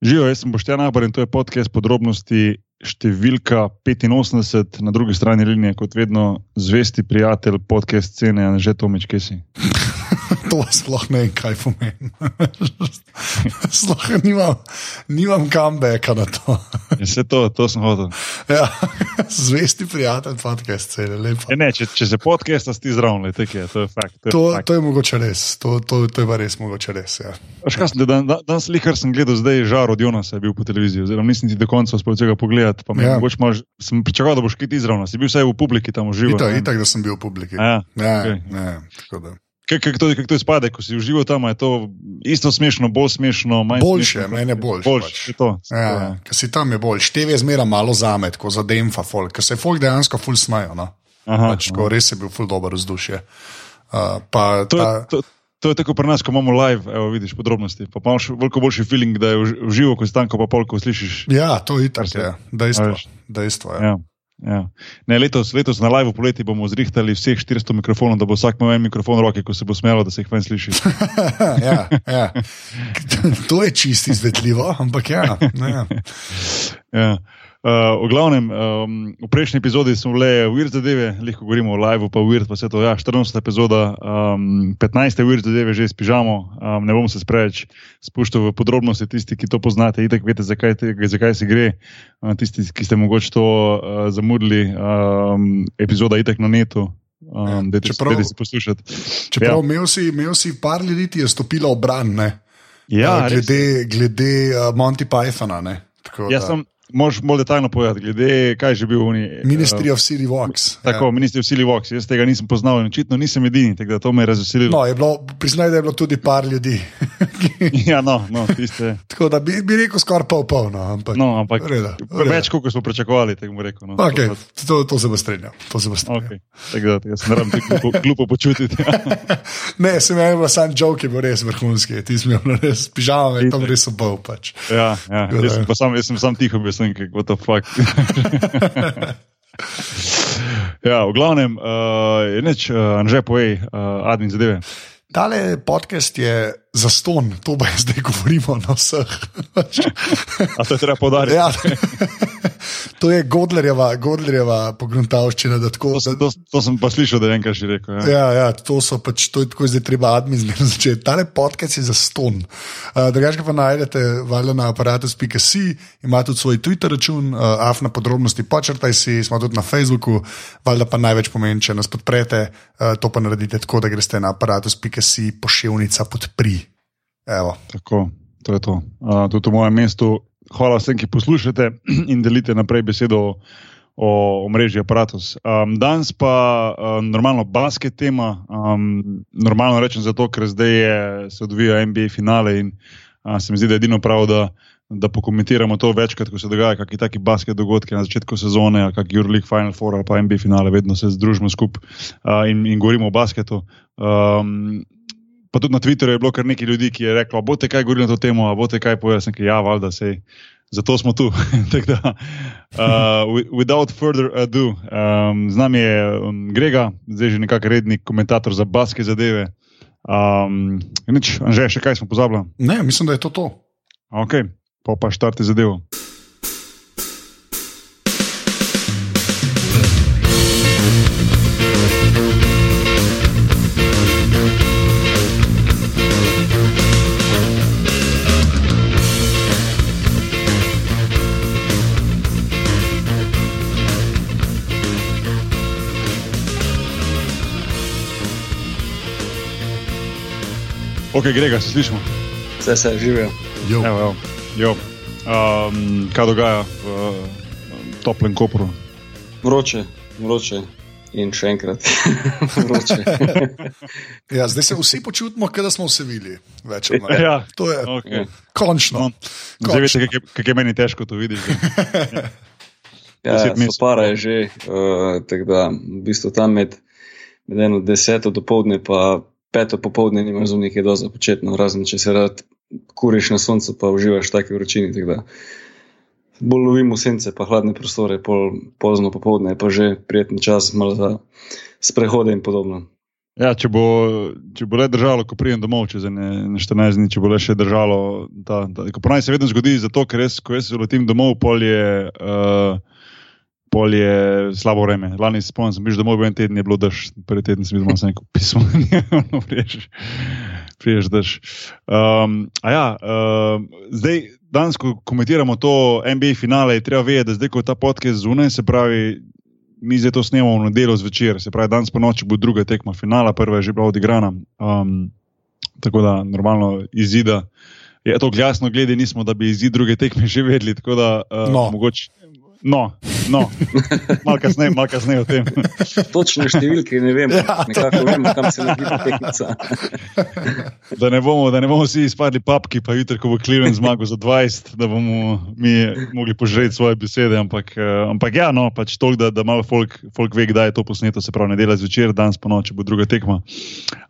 Živijo, jaz sem Boštjan Abor in to je podcast podrobnosti številka 85, na drugi strani linije, kot vedno, zvesti prijatelj podcast scene, že Tomič, kje si. to sploh ne vem, kaj pomeni. sploh nimam, nimam kambeka na to. Vse to, to sem hotel. Ja, zvesti prijatelj podcast scene, lepo. E ne, če, če se podcast ti zraven, to je, to je fakt. To, to, je, to je mogoče res, to, to, to je pa res mogoče res. Ja. Danes dan, dan slikar sem gledal, zdaj je žar od Jonasa, je bil po televiziji, oziroma nisem ti do konca uspel vsega pogledati pogledati. Ja. Mogoče, maž, sem pričakoval, da boš kaj izravnal. Si bil vsaj v publiki tam užival. Itak, itak, da sem bil v publiki. Ja, ja, okay. ja, Kako to, kak to izpade, ko si užival tam, je to isto smešno, bolj smešno, manj boljše, smešno? meni je boljše. boljše pač. ja, ja. Ker si tam je bolj, števe je zmeraj malo zamet, ko za demfa folk, ker se folk dejansko ful smajo. No? Aha, pač, aha. Res je bil ful dobro vzdušje. Uh, pa, to, ta, to, To je tako pri nas, ko imamo live, evo, vidiš podrobnosti. Pa imaš veliko boljši feeling, da je v živo, ko si tam, pa polk slišiš. Ja, to je dejstvo. dejstvo ja. Ja, ja. Ne, letos, letos na live poleti bomo zrihtali vseh 400 mikrofonov, da bo vsak imel en mikrofon v roki, ko se bo smelo, da se jih ven sliši. ja, ja. To je čisto izvedljivo, ampak ja. ja. ja. Uh, v glavnem, um, v prejšnji epizodi smo le uvid zadeve, lahko govorimo o live, pa uvid, pa vse to. Ja, 14. epizoda, um, 15. uvid zadeve že spižamo, um, ne bom se spreč spuščal v podrobnosti, tisti, ki to poznate, itek veste, zakaj, te, zakaj se gre. Uh, tisti, ki ste mogoče to uh, zamudili, um, epizoda itek na netu. Um, ja, čeprav, si poslušati. Čeprav ja. imel, si, imel si par ljudi, ki je stopilo v bran, ja, glede, glede uh, Monty Pythona. Jaz sem. Možeš bolj detaljno povedati, glede kaj že bil oni. Ministry uh, of City Walks. Tako, ja. Ministry of City Walks. Jaz tega nisem poznal in očitno nisem edini, tako da to me je razveselilo. No, priznaj, da je bilo tudi par ljudi. ja, no, no tiste. tako da bi, bi rekel skoraj pol pol. No, ampak, no, ampak reda, reda. več, kot smo pričakovali, tako rekel. No, okay, to, to, to se bo strinjal. Okay. Jaz ne rabim tako glupo počutiti. ne, sem imel samo joke, bo res vrhunski. Ti si imel res pižame, tam res obal. Pač. Ja, ja. Jaz, sem sam, jaz sem sam tiho bil sem, kako to fakt. ja, v glavnem, uh, je neč, uh, že povej, uh, admin zadeve. Tale podcast je za ston, to pa zdaj govorimo na vseh. A to je treba podariti. Ja. To je Godlerjeva, Godlerjeva pogruntavščina. Tako, to, to, to sem pa slišal, da je enkrat že rekel. Ja, ja, ja to, pač, to je tako, zdaj treba administrirati začeti. Tale podcast je za ston. Uh, Drugače pa najdete valjda na aparatus.si, ima tudi svoj Twitter račun, uh, afna podrobnosti, počrtaj si, smo tudi na Facebooku, valjda pa največ pomeni, če nas podprete, uh, to pa naredite tako, da greste na aparatus.si, pošiljnica podpri. Tako, to je to. Uh, v mojem mestu hvala vsem, ki poslušate in delite naprej besedo o, o mreži Apparatus. Um, danes pa um, normalno basket tema, um, normalno rečem zato, ker zdaj je, se odvija NBA finale in uh, se mi zdi, da je edino prav, da, da pokomentiramo to večkrat, ko se dogaja kakšni taki basket dogodki na začetku sezone, kakšni Euroleague Final Four ali pa NBA finale, vedno se združimo skupaj uh, in, in govorimo o basketu. Um, pa tudi na Twitterju je bilo kar nekaj ljudi, ki je reklo: Bote kaj govorili na to temo, a bote kaj povedali, sem kaj, ja, valjda se. Zato smo tu. da, uh, without further ado, um, z nami je Grega, zdaj že nekako redni komentator za baske zadeve. Um, nič, že še kaj smo pozabili? Ne, mislim, da je to to. Ok, pa pa štarte zadevo. Ok, Grega, se slišimo. Vse se živijo. Um, kaj dogaja v um, toplem kopru? Vroče, vroče. In še enkrat, vroče. ja, zdaj se vsi počutimo, da smo vse videli. Ja, to je okay. končno. No, zdaj veš, kako kak je meni težko to videti. ja, Spara je že, uh, tako da v bistvu tam med, med eno deseto do povdne pa peto popoldne nimaš za nekaj doza početno, razen če se rad kuriš na soncu, pa uživaš v taki vročini. Bolj lovimo sence, pa hladne prostore, pol, pozno popoldne, pa že prijeten čas, malo za sprehode in podobno. Ja, če, bo, če bo le držalo, ko pridem domov, čez ne, ne 14 dni, če bo le še držalo. Ponaj se vedno zgodi, zato, ker jaz, ko jaz letim domov, pol je, uh, pol je slabo vreme. Lani se spomnim, sem bil domov, en teden je bilo dež, prvi teden sem sem rekel, pismo, ne priješ, priješ dež. Um, a ja, uh, zdaj, danes, ko komentiramo to NBA finale, je treba vedeti, da zdaj, ko je ta podcast zunaj, se pravi, mi zdaj to snemamo v nedeljo zvečer, se pravi, danes po noči bo druga tekma finala, prva je že bila odigrana. Um, tako da normalno izida. Je to glasno glede, nismo, da bi izid druge tekme že vedeli. Tako da uh, no. mogoče. No, no. malo kasneje, malo kasneje o tem. Točne številke ne vem, ja, nekako vemo, kam se lahko tekmica. da, ne bomo, da ne bomo vsi izpadli papki, pa jutri, ko bo Kliven zmagal za 20, da bomo mi mogli požreti svoje besede. Ampak, uh, ampak ja, no, pač toliko, da, da malo folk, folk ve, kdaj je to posneto, se pravi, nedela zvečer, danes po noči bo druga tekma.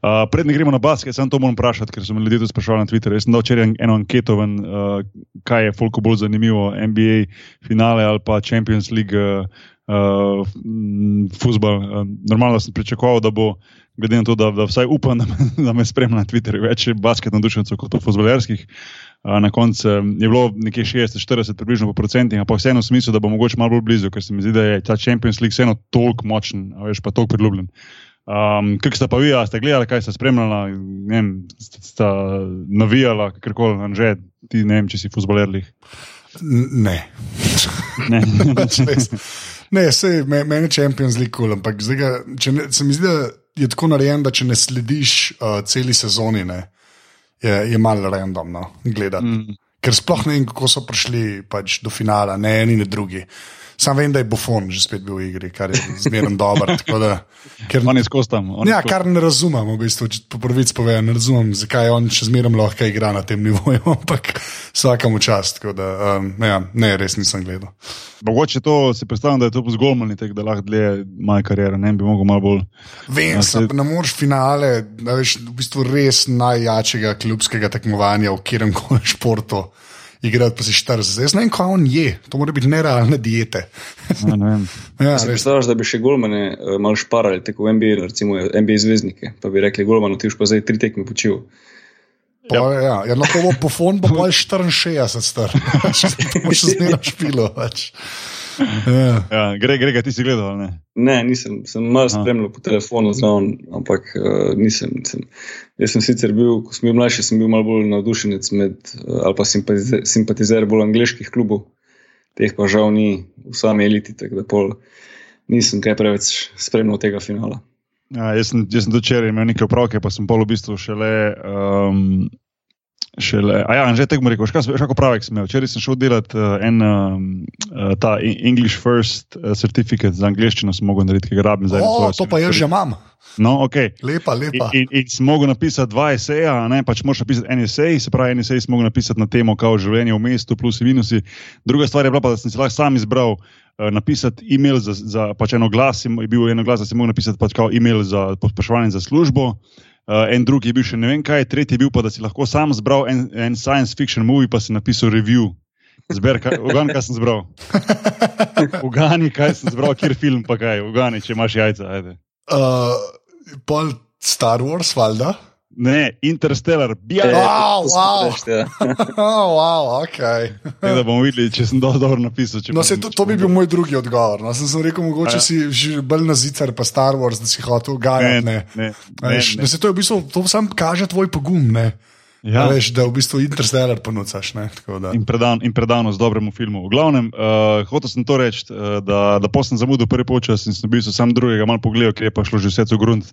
Uh, Predne gremo na basket, samo to moram vprašati, ker so me ljudje to sprašvali na Twitterju. Jaz sem dal včeraj eno anketo, ven, uh, kaj je folko bolj zanimivo, NBA finale ali pa Champions League, uh, uh, futbol. Uh, normalno sem pričakoval, da bo, glede na to, da, da vsaj upam, da me, da me spremlja na Twitterju, več basket navdušencev kot futbolerskih. Uh, na koncu je bilo nekje 60-40, približno po procentih, ampak vseeno v smislu, da bo mogoče malo bolj blizu, ker se mi zdi, da je ta Champions League vseeno toliko močen, veš pa toliko priljubljen. Um, kaj ste pa vi, ste gledali, kaj ste spremljali, ne vem, ste navijali, kakorkoli, že ti ne vem, če si futbolerli. Ne. ne, ne sej, me, meni je Champions League kul, cool, ampak ga, ne, se mi zdi, da je tako narejen, da če ne slediš uh, celi sezoni, ne, je, je malo random no, gledati. Mm. Ker sploh ne vem, kako so prišli pač, do finala, ne eni, ne drugi. Uh, Sam vem, da je Buffon že spet bil v igri, kar je zmerno dobro. Ker ne skostam. Ja, kar ne razumem, v bistvu, če po prvič povem, ne razumem, zakaj on še zmerno lahko igra na tem nivoju, ampak vsakemu čast. Da, um, ja, ne, res nisem gledal. Mogoče to si predstavljam, da je to zgolmani tek, da lahko dlje moja karijera, ne bi mogel malo bolj. Vem, da se... ne moreš finale, da veš v bistvu res najjačega klubskega tekmovanja v kjerem koli športu igrati pa si 40. Jaz ne vem, kaj on je, to mora biti nerealne diete. Ja, ne ja, Predstavljaš, da bi še golmane uh, malo šparali, tako v NBA, recimo NBA zvezdnike, pa bi rekli, golmano ti už pa zdaj tri tekme počil. Pa, ja. Ja, ja, no, to bo po fon, pa bo 64 star. bo še zmerno špilo. Pač. Ja. Ja, gre, gre, ti si gledal? Ne, ne nisem, sem malo spremljal po telefonu, znam, ampak uh, nisem, nisem. Jaz sem sicer bil, ko sem bil mlajši, sem bil malo bolj navdušenec med, uh, ali pa simpatizer, simpatizer bolj angliških klubov, teh pa žal ni v sami eliti, tako da pol, nisem kaj preveč spremljal tega finala. Ja, jaz sem, sem dočeraj imel nekaj opravke, pa sem pol v bistvu šele. Um, Šele, a ja, že mu rekel, kako pravi, sem imel. Včeraj sem šel delati uh, en um, uh, ta English First uh, certificate za angliščino, sem mogel narediti, ki ga rabim za eno. To pa jaz že imam. No, okay. Lepa, lepa. In, in, in sem mogel napisati dva eseja, ne pač moraš napisati en esej, se pravi, en esej sem mogel napisati na temo, kako življenje v mestu, plus in minusi. Druga stvar je bila pa, da sem si lahko sam izbral. Napisati e-mail za, za pač eno glas, je bil eno glas, da si lahko napisal pač e-mail za pospraševanje za službo. Uh, en drugi je bil še ne vem kaj, tretji je bil pa, da si lahko sam zbral en, en science fiction movie, pa si napisal review. Zber, kaj, ugani, kaj sem zbral. Ugani, kaj sem zbral, kjer film pa kaj, ugani, če imaš jajca. Uh, pol Star Wars, valjda. Ne, Interstellar, bijaj. Wow, wow. oh, wow, okay. ne, da bomo videli, če sem dobro napisal. No, se, to, to bi bil moj drugi odgovor. No, sem, sem rekel, mogoče ja. si že bolj na zicer, pa Star Wars, da si hotel gajati. Ne, ne, ne, ne, ne. To, v bistvu, to sam kaže tvoj pogum. Ne. Ja. Veš, da v bistvu Interstellar ponucaš. In, predan, in predanost dobremu filmu. V glavnem, uh, hotel sem to reči, uh, da, da posem zamudil prvi počas in sem bil sam drugega malo pogledal, ker je pa šlo že vse v grunt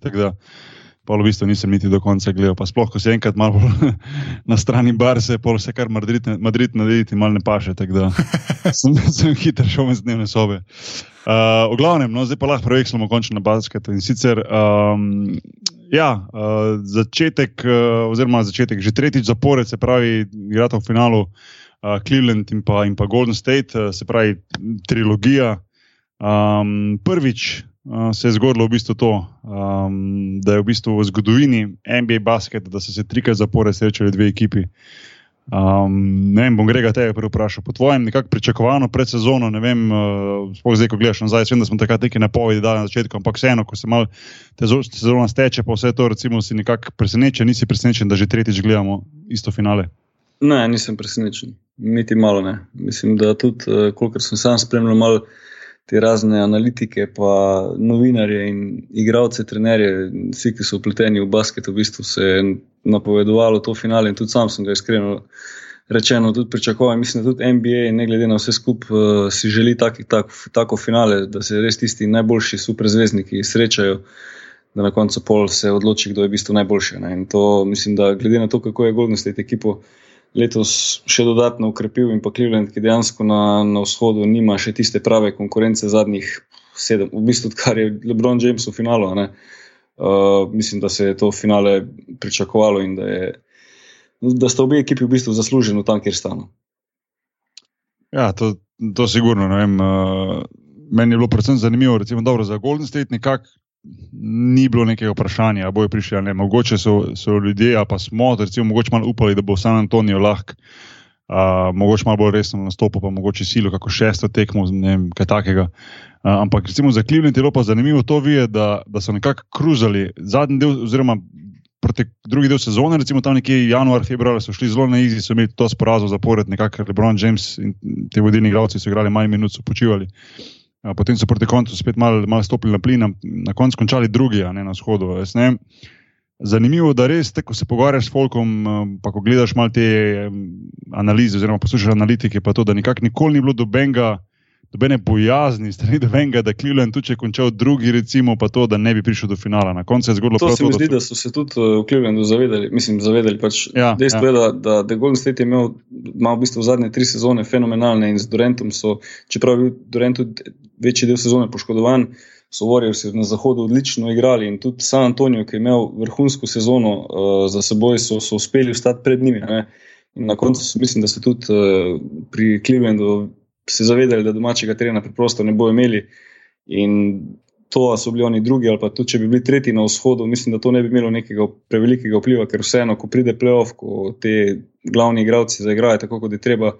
pa v bistvu nisem niti do konca gledal. Pa sploh, ko si enkrat malo na strani bar, se je pol vse kar Madrid, Madrid narediti, malo ne paše. Tako da sem, sem hiter šel iz dnevne sobe. Uh, v glavnem, no, zdaj pa lahko preveslimo končno na basket. In sicer, um, ja, uh, začetek, uh, oziroma začetek, že tretjič zapored, se pravi, igrata v finalu uh, Cleveland in pa, in pa Golden State, uh, se pravi, trilogija. Um, prvič se je zgodilo v bistvu to, um, da je v, bistvu v zgodovini NBA basket, da so se trikrat zapored srečali dve ekipi. Um, ne vem, bom Grega tebe vprašal. Po tvojem nekako pričakovano pred sezono, ne vem, uh, zdaj, ko gledaš nazaj, vem, da smo takrat neki napovedi dali na začetku, ampak vseeno, ko se malo sezona steče, pa vse to, recimo, si nekako presenečen, nisi presenečen, da že tretjič gledamo isto finale. Ne, nisem presenečen, niti malo ne. Mislim, da tudi, uh, kolikor sem sam spremljal, malo te razne analitike, pa novinarje in igralce, trenerje, vsi, ki so upleteni v basket, v bistvu se je napovedovalo to finale in tudi sam sem ga iskreno rečeno tudi pričakoval. Mislim, da tudi NBA, ne glede na vse skupaj, uh, si želi tak, tak, tako finale, da se res tisti najboljši superzvezdniki srečajo. Da na koncu pol se odloči, kdo je v bistvu najboljši. Ne? In to mislim, da glede na to, kako je Golden State ekipo letos še dodatno ukrepil in pa Cleveland, ki dejansko na, na vzhodu nima še tiste prave konkurence zadnjih sedem, v bistvu, kar je LeBron James v finalu. Uh, mislim, da se je to finale pričakovalo in da, je, da sta obe ekipi v bistvu zasluženi tam, kjer sta. No. Ja, to, to sigurno. Vem, uh, meni je bilo predvsem zanimivo, recimo, dobro, za Golden State nekako ni bilo nekega vprašanja, ali bojo prišli ali ne. Mogoče so, so ljudje, a pa smo, recimo, mogoče malo upali, da bo San Antonijo lahko, uh, mogoče malo bolj resno nastopil, pa mogoče silo, kako šesto tekmo, ne vem, kaj takega. Uh, ampak recimo za Cleveland je bilo pa zanimivo to videti, da, da so nekako kruzali zadnji del, oziroma proti drugi del sezone, recimo tam nekje januar, februar, so šli zelo na izi, so imeli to sporazum zapored, nekako LeBron James in ti vodilni igralci so igrali manj minut, so počivali. Potem so proti koncu spet malo mal stopili na plin, na koncu končali drugi, ne na vzhodu. Zanimivo je, da res, te, ko se pogovarjaš s Folkom, pa ko gledaš malo te analize, oziroma poslušaš analitike, pa to, da nikoli ni bilo dobenega dobene bojazni, strani dobenega, da Cleveland tu če končal drugi, recimo pa to, da ne bi prišel do finala. Na koncu je zgodilo to. To se mi zdi, da so se tudi uh, v Clevelandu zavedali. Mislim, zavedali pač ja, dejstvo ja. je, da, da, da Golden State je imel, imel v bistvu zadnje tri sezone fenomenalne in z Durantom so, čeprav je bil Durant tudi večji del sezone poškodovan. So Warriors na zahodu odlično igrali in tudi San Antonijo, ki je imel vrhunsko sezono uh, za seboj, so, so uspeli ostati pred njimi. Ne? In na koncu mislim, da so tudi uh, pri Clevelandu se zavedali, da domačega terena preprosto ne bodo imeli. In to, so bili oni drugi, ali pa tudi če bi bili tretji na vzhodu, mislim, da to ne bi imelo nekega prevelikega vpliva, ker vseeno, ko pride playoff, ko te glavni igravci zaigrajo tako, kot je treba.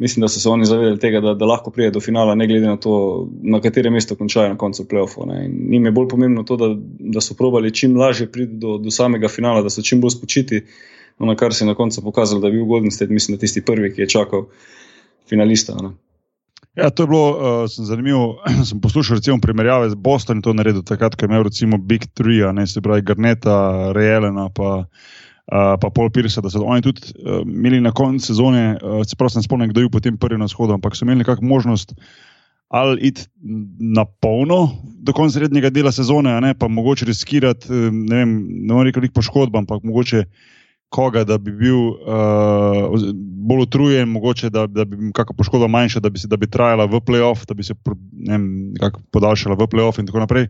Mislim, da so se oni zavedali tega, da, da lahko pride do finala, ne glede na to, na katerem mestu končajo na koncu playoffa. Nim je bolj pomembno to, da, da so probali čim lažje priti do, do samega finala, da so čim bolj spočiti. No, na kar se je na koncu pokazalo, da je bil Golden State, mislim, da tisti prvi, ki je čakal finalista. Ne. Ja, to je bilo uh, zanimivo. sem poslušal recimo, primerjave z Bostonom in to naredil takrat, ko je imel recimo Big Three, ne se pravi Garneta, Reelena pa, uh, pa Paul Pierce, da so oni tudi uh, imeli na koncu sezone, uh, se pravi, ne spomnim, kdo je bil potem prvi na shodu, ampak so imeli nekakšno možnost. Ali iti na polno do konca srednjega dela sezone, ne, pa mogoče riskirati, ne vem, ne morem reči, poškodb, ampak mogoče koga, da bi bil uh, bolj utrujen, mogoče da, da bi bil kakšna poškodba manjša, da bi, se, da bi trajala v playoff, da bi se vem, podaljšala v playoff in tako naprej.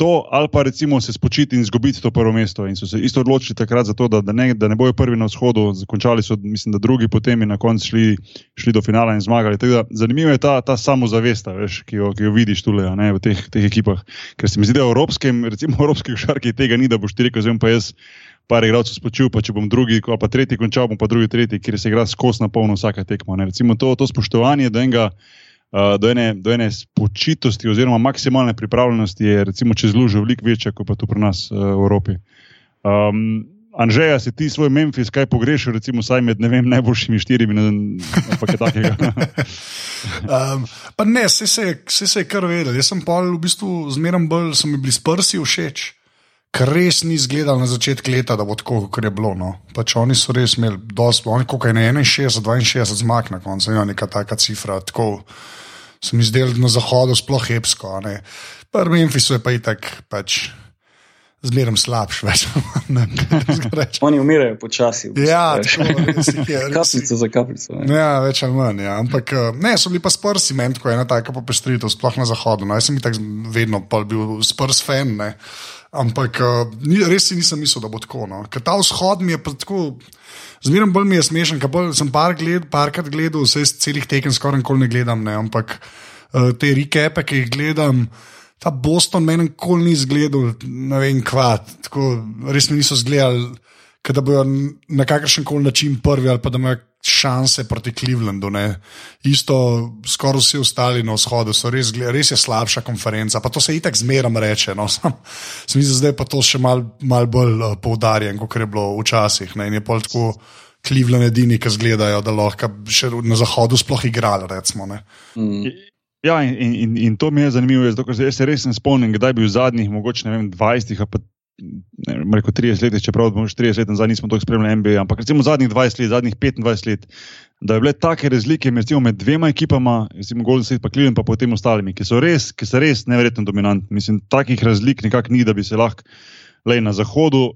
To, ali pa recimo se spočiti in izgubiti to prvo mesto. In so se isto odločili takrat za to, da, da, ne, da ne bojo prvi na vzhodu, zakončali so, mislim, da drugi, potem in na koncu šli, šli do finala in zmagali. Da, zanimivo je ta, ta samozavest, ki, ki jo vidiš tukaj v teh, teh ekipah. Ker se mi zdi, da v evropskem, recimo v evropskih šarkih tega ni, da boš ti rekel, zdaj pa jaz par igralcev spočil, pa če bom drugi, ali pa tretji končal, bom pa drugi, tretji, kjer se igra skozi na polno vsaka tekma. Ne. Recimo to, to spoštovanje do, enega, uh, do, ene, do ene spočitosti oziroma maksimalne pripravljenosti je recimo čez lužo veliko večja kot pa tu pri nas uh, v Evropi. Um, Anžeja, si ti svoj Memphis kaj pogrešil, recimo vsaj med vem, najboljšimi štirimi, ali kaj takega? um, pa ne, vse se, se je kar vedel. Jaz sem pa v bistvu zmeraj bolj, so mi bili sprsi všeč kar res ni izgledalo na začetku leta, da bo tako, kot je bilo. No. Pač oni so res imeli, dosti, oni kako je na 61, 62 zmag na koncu, ne neka taka cifra. Tako se mi zdelo na zahodu sploh hepsko. Prvi Memphis je pa itak. Pač, Zmerno slabš, več. Oni umirajo počasi. Ja, kapljica za kapljico. Ja, več ali manj. Ja. Ampak eh, ne, so bili pa sprsi, meni, ko je ena taka popestritev, sploh na zahodu. No, jaz sem tako vedno bil sprs fan. Ne. Ampak uh, res si nisem mislil, da bo tako. No. Ker ta vzhod mi je tako, zmeraj bolj mi je smešen. Sem par gled, parkrat gledal, vse celih tekem skoraj nikoli ne gledam, ne. ampak uh, te rikepe, ki jih gledam. Ta Boston meni nikoli ni izgledal, ne vem, kva. Tako, res mi niso zgledali da bojo na kakršen koli način prvi ali pa da imajo šanse proti Clevelandu. Ne. Isto, skoraj vsi ostali na vzhodu so res, res je slabša konferenca. Pa to se itek zmeram reče. No. Sam, sem mislil, zdaj pa to še mal, mal bolj uh, poudarjen, kot je bilo včasih. Ne. In je pol tako. Cleveland edini, ki zgledajo, da lahko še na zahodu sploh igrali. Recimo, mm. Ja, in, in, in to mi je zanimivo, zato, jaz se res ne spomnim, kdaj bi v zadnjih, mogoče vem, 20 ali pa ne, rekel, 30 let, čeprav smo 30 let nazaj nismo tako spremljali NBA, ampak recimo zadnjih 20 let, zadnjih 25 let, da je bile take razlike recimo, med dvema ekipama, recimo Golden State, pa Cleveland, pa potem ostalimi, ki so res, ki so res neverjetno dominantni. Mislim, takih razlik nekako ni, da bi se lahko le na zahodu